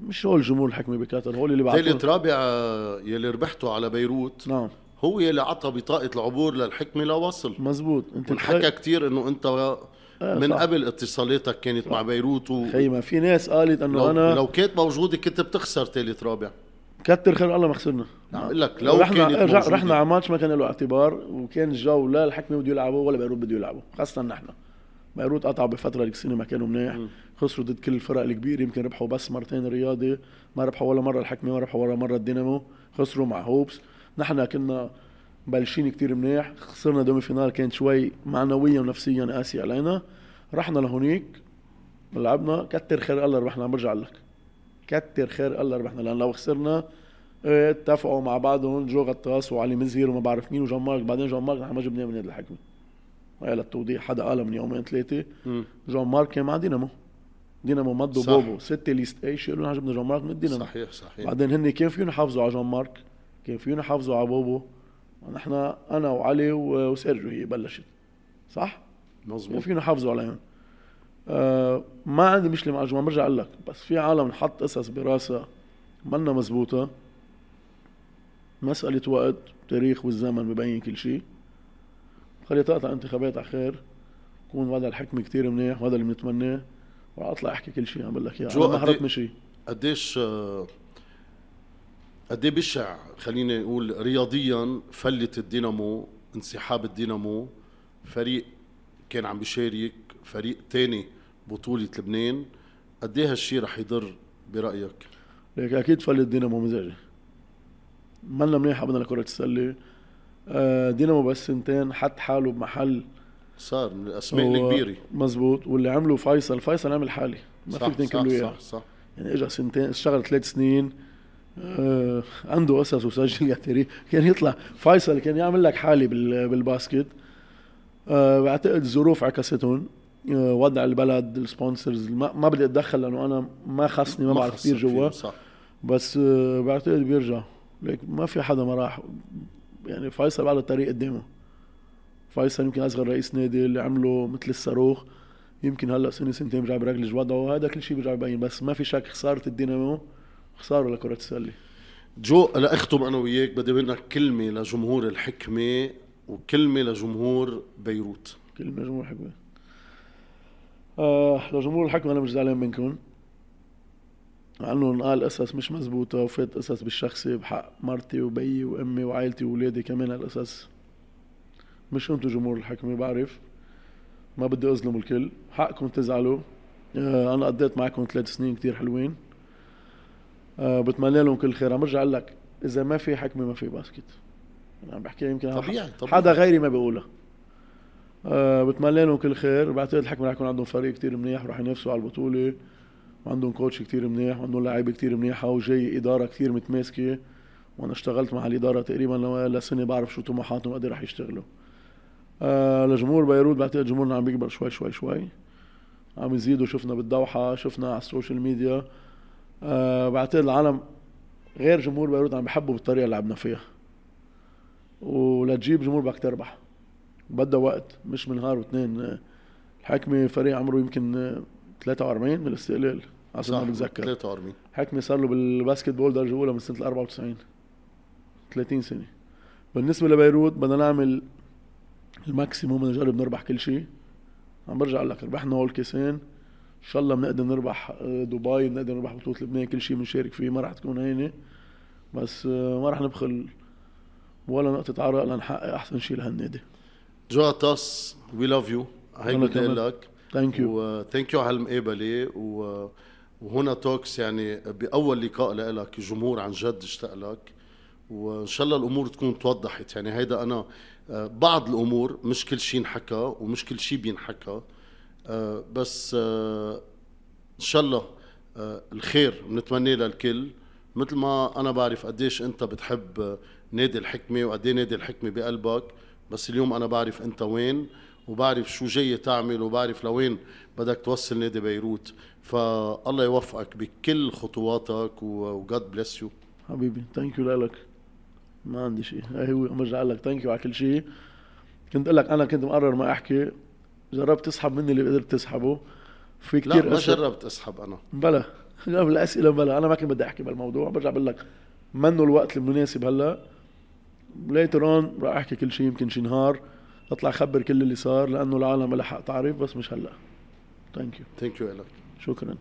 S1: مش هول جمهور الحكمة بقطر هول اللي
S2: ثالث
S1: بعتوا
S2: رابع آه، يلي ربحته على بيروت
S1: نعم.
S2: هو يلي عطى بطاقة العبور للحكمة لوصل.
S1: مزبوط. انت
S2: انحكى كتير إنه أنت
S1: آه،
S2: من
S1: صح.
S2: قبل اتصالاتك كانت مع بيروت و...
S1: خيمة. في ناس قالت إنه
S2: لو,
S1: أنا
S2: لو كانت موجودة كنت بتخسر ثالث رابع.
S1: كتر خير الله ما خسرنا.
S2: عم أقول لك لو
S1: رحنا
S2: كانت موجودة.
S1: رحنا على ماتش ما كان له اعتبار وكان الجو لا الحكمة بده يلعبوا ولا بيروت بده يلعبوا خاصة نحن. بيروت قطعوا بفترة السنة ما كانوا منيح. خسروا ضد كل الفرق الكبيرة يمكن ربحوا بس مرتين الرياضي ما ربحوا ولا مرة الحكمة ما ربحوا ولا مرة الدينامو خسروا مع هوبس. نحن كنا بلشين كتير منيح. خسرنا demi-finale كان شوي معنويا ونفسيا قاسي علينا. رحنا لهونيك لعبنا. كتر خير الله ربحنا. عم برجع لك. كتر خير الله ربحنا. لأن لو خسرنا إيه، اتفقوا مع بعضهم. جو غطاس وعلي مزهر وما بعرف مين وجون مارك. بعدين جون مارك نحن ما جبناه من يد الحكمه هاي للتوضيح. حدا قالها من يومين
S2: ثلاثة.
S1: جون مارك كان مع دينامو. دينامو مضوا. بوبو. ستة ليست اي شيء قالوا جبنا جون مارك من الدينامو
S2: صحيح صحيح.
S1: بعدين هن كان فيهم يحافظوا على جون مارك؟ كان فيهم يحافظوا على بوبو؟ ونحن أنا وعلي وسيرجيو هي بلشت. صح؟ كان
S2: مزبوط
S1: فينا نحافظوا عليهم. آه ما عندي مشكلة مع الجمهور برجع أقول لك بس في عالم نحط قصص براسها منا مزبوطة. مسألة وقت تاريخ والزمن ببين كل شيء. خلي تقطع انتخابات على خير. يكون وضع الحكم كتير منيح وهذا اللي بنتمناه. واطلع أحكي كل شيء عم بقول لك إياه. ما حرقني شيء.
S2: قديش آه، قد إيه بشع خليني أقول رياضيا فلت الدينامو انسحاب الدينامو. فريق كان عم بيشارك فريق تاني بطولة لبنان. قد إيه هالشي رح يضر برأيك؟
S1: ليك أكيد فلت دينامو مزاجي منا منيح ابدا لكرة السلة آه دينامو بس سنتين حط حاله بمحل.
S2: صار من
S1: الأسماء
S2: الكبيرة.
S1: مزبوط. واللي عمله فيصل فيصل عمل حالي. ما فيك تنكر له
S2: صح,
S1: إياه.
S2: صح صح.
S1: يعني اجى سنتين اشتغل ثلاث سنين. آه عنده قصص وسجل يا تاريخ كان يطلع. فيصل كان يعمل لك حالي بال- بالباسكت. آه بعتقد الظروف عكستهم. آه وضع البلد ال sponsors. ما, ما بدي أتدخل لأنه أنا ما خصني ما بعرف كثير جوا. بس آه بعتقد بيرجع. ليك ما في حدا ما راح. يعني فيصل بعد الطريق قدامه. فيصل يمكن أصغر رئيس نادي اللي عمله مثل الصاروخ. يمكن هلأ سنة سنتين بيرجع برجلج وضعه هذا كل شيء بيرجع يبين بس ما في شك خسارة الدينامو. خسارة لكرة السلة.
S2: جو لاختم أنا وياك بدي منك كلمة لجمهور الحكمة وكلمة لجمهور بيروت.
S1: كلمة جمهور حكمه آه لجمهور الحكمة أنا مش زعلان منكم. عنه قال قصص مش مزبوطة وفات قصص بالشخصي بحق مرتي وبيي وأمي وعائلتي واولادي كمان هالقصص مش انتو جمهور الحكمة بعرف. ما بدي أظلم الكل. حقكم تزعلوا. آه أنا قضيت معكم ثلاث سنين كتير حلوين. آه بتمنى لهم كل خير. عم برجع أقول لك إذا ما في حكمة ما في باسكت. أنا عم بحكي يمكن
S2: طبيعي طبيعي.
S1: حدا غيري ما بيقولها. أه بتمنى لهم كل خير. بعتقد الحكمة رح يكون عندهم فريق كتير منيح ورح ينافسوا على البطولة. وعندهم كوتش كتير منيح وعندهم لعيبة كتير منيحة وجاي إدارة كتير متماسكة. وأنا اشتغلت مع الإدارة تقريبا لسنة بعرف شو طموحاتهم وقد رح يشتغلوا. أه لجمهور بيروت بعتقد جمهورنا عم بيكبر شوي شوي شوي. عم يزيدوا شفنا بالدوحة شفنا على ال social media. آه بعتقد العالم غير جمهور بيروت عم بحبوا بالطريقة اللي لعبنا فيها. ولتجيب جمهور بدك تربح. بدها وقت مش من نهار واثنين. الحكمي فريق عمره يمكن 43 من الاستقلال
S2: عشان ما بتذكر. 43
S1: حكمي صار له بال basketball درجة أولى من سنة 94 30 سنة. بالنسبة لبيروت بدنا نعمل ال maximum نجرب نربح كل شيء. عم برجع لك ربحنا هول كيسين. إن شاء الله بنقدر نربح آه، دبي بنقدر نربح بطولة لبنان كل شيء بنشارك فيه ما راح تكون هينة. بس آه، ما راح نبخل ولا نقطة عرق لنحقق أحسن شيء لهالنادي.
S2: جو تاس we love you هيك بدي أقول لك
S1: thank you
S2: و thank you على المقابلة. و وهنا Talks يعني بأول لقاء لك جمهور عن جد اشتاق لك. وإن شاء الله الأمور تكون توضحت. يعني هيدا أنا آه، بعض الأمور مش كل شيء انحكى ومش كل شيء بينحكى. بس آه، إن شاء الله الخير بنتمناه للكل مثل ما أنا بعرف قديش أنت بتحب نادي الحكمة وقد إيه نادي الحكمة بقلبك بس اليوم أنا بعرف أنت وين وبعرف شو جاي تعمل وبعرف لوين بدك توصل نادي بيروت. فالله يوفقك بكل خطواتك وجاد بليس يو
S1: حبيبي thank you لك ما عندي شيء. هي هو برجع لك thank you على كل شيء. كنت أقول لك أنا كنت مقرر ما أحكي. جربت تسحب مني اللي قدرت تسحبه.
S2: في كثير لا ما جربت اسحب أنا.
S1: بلا. جاب الاسئله بلا. أنا ما كنت بدي أحكي بالموضوع. برجع بقول لك منه الوقت المناسب هلأ. later on راح أحكي كل شيء يمكن شي نهار. أطلع أخبر كل اللي صار لأنه العالم لها حق تعرف بس مش هلأ. thank you
S2: thank you لك
S1: شكرا.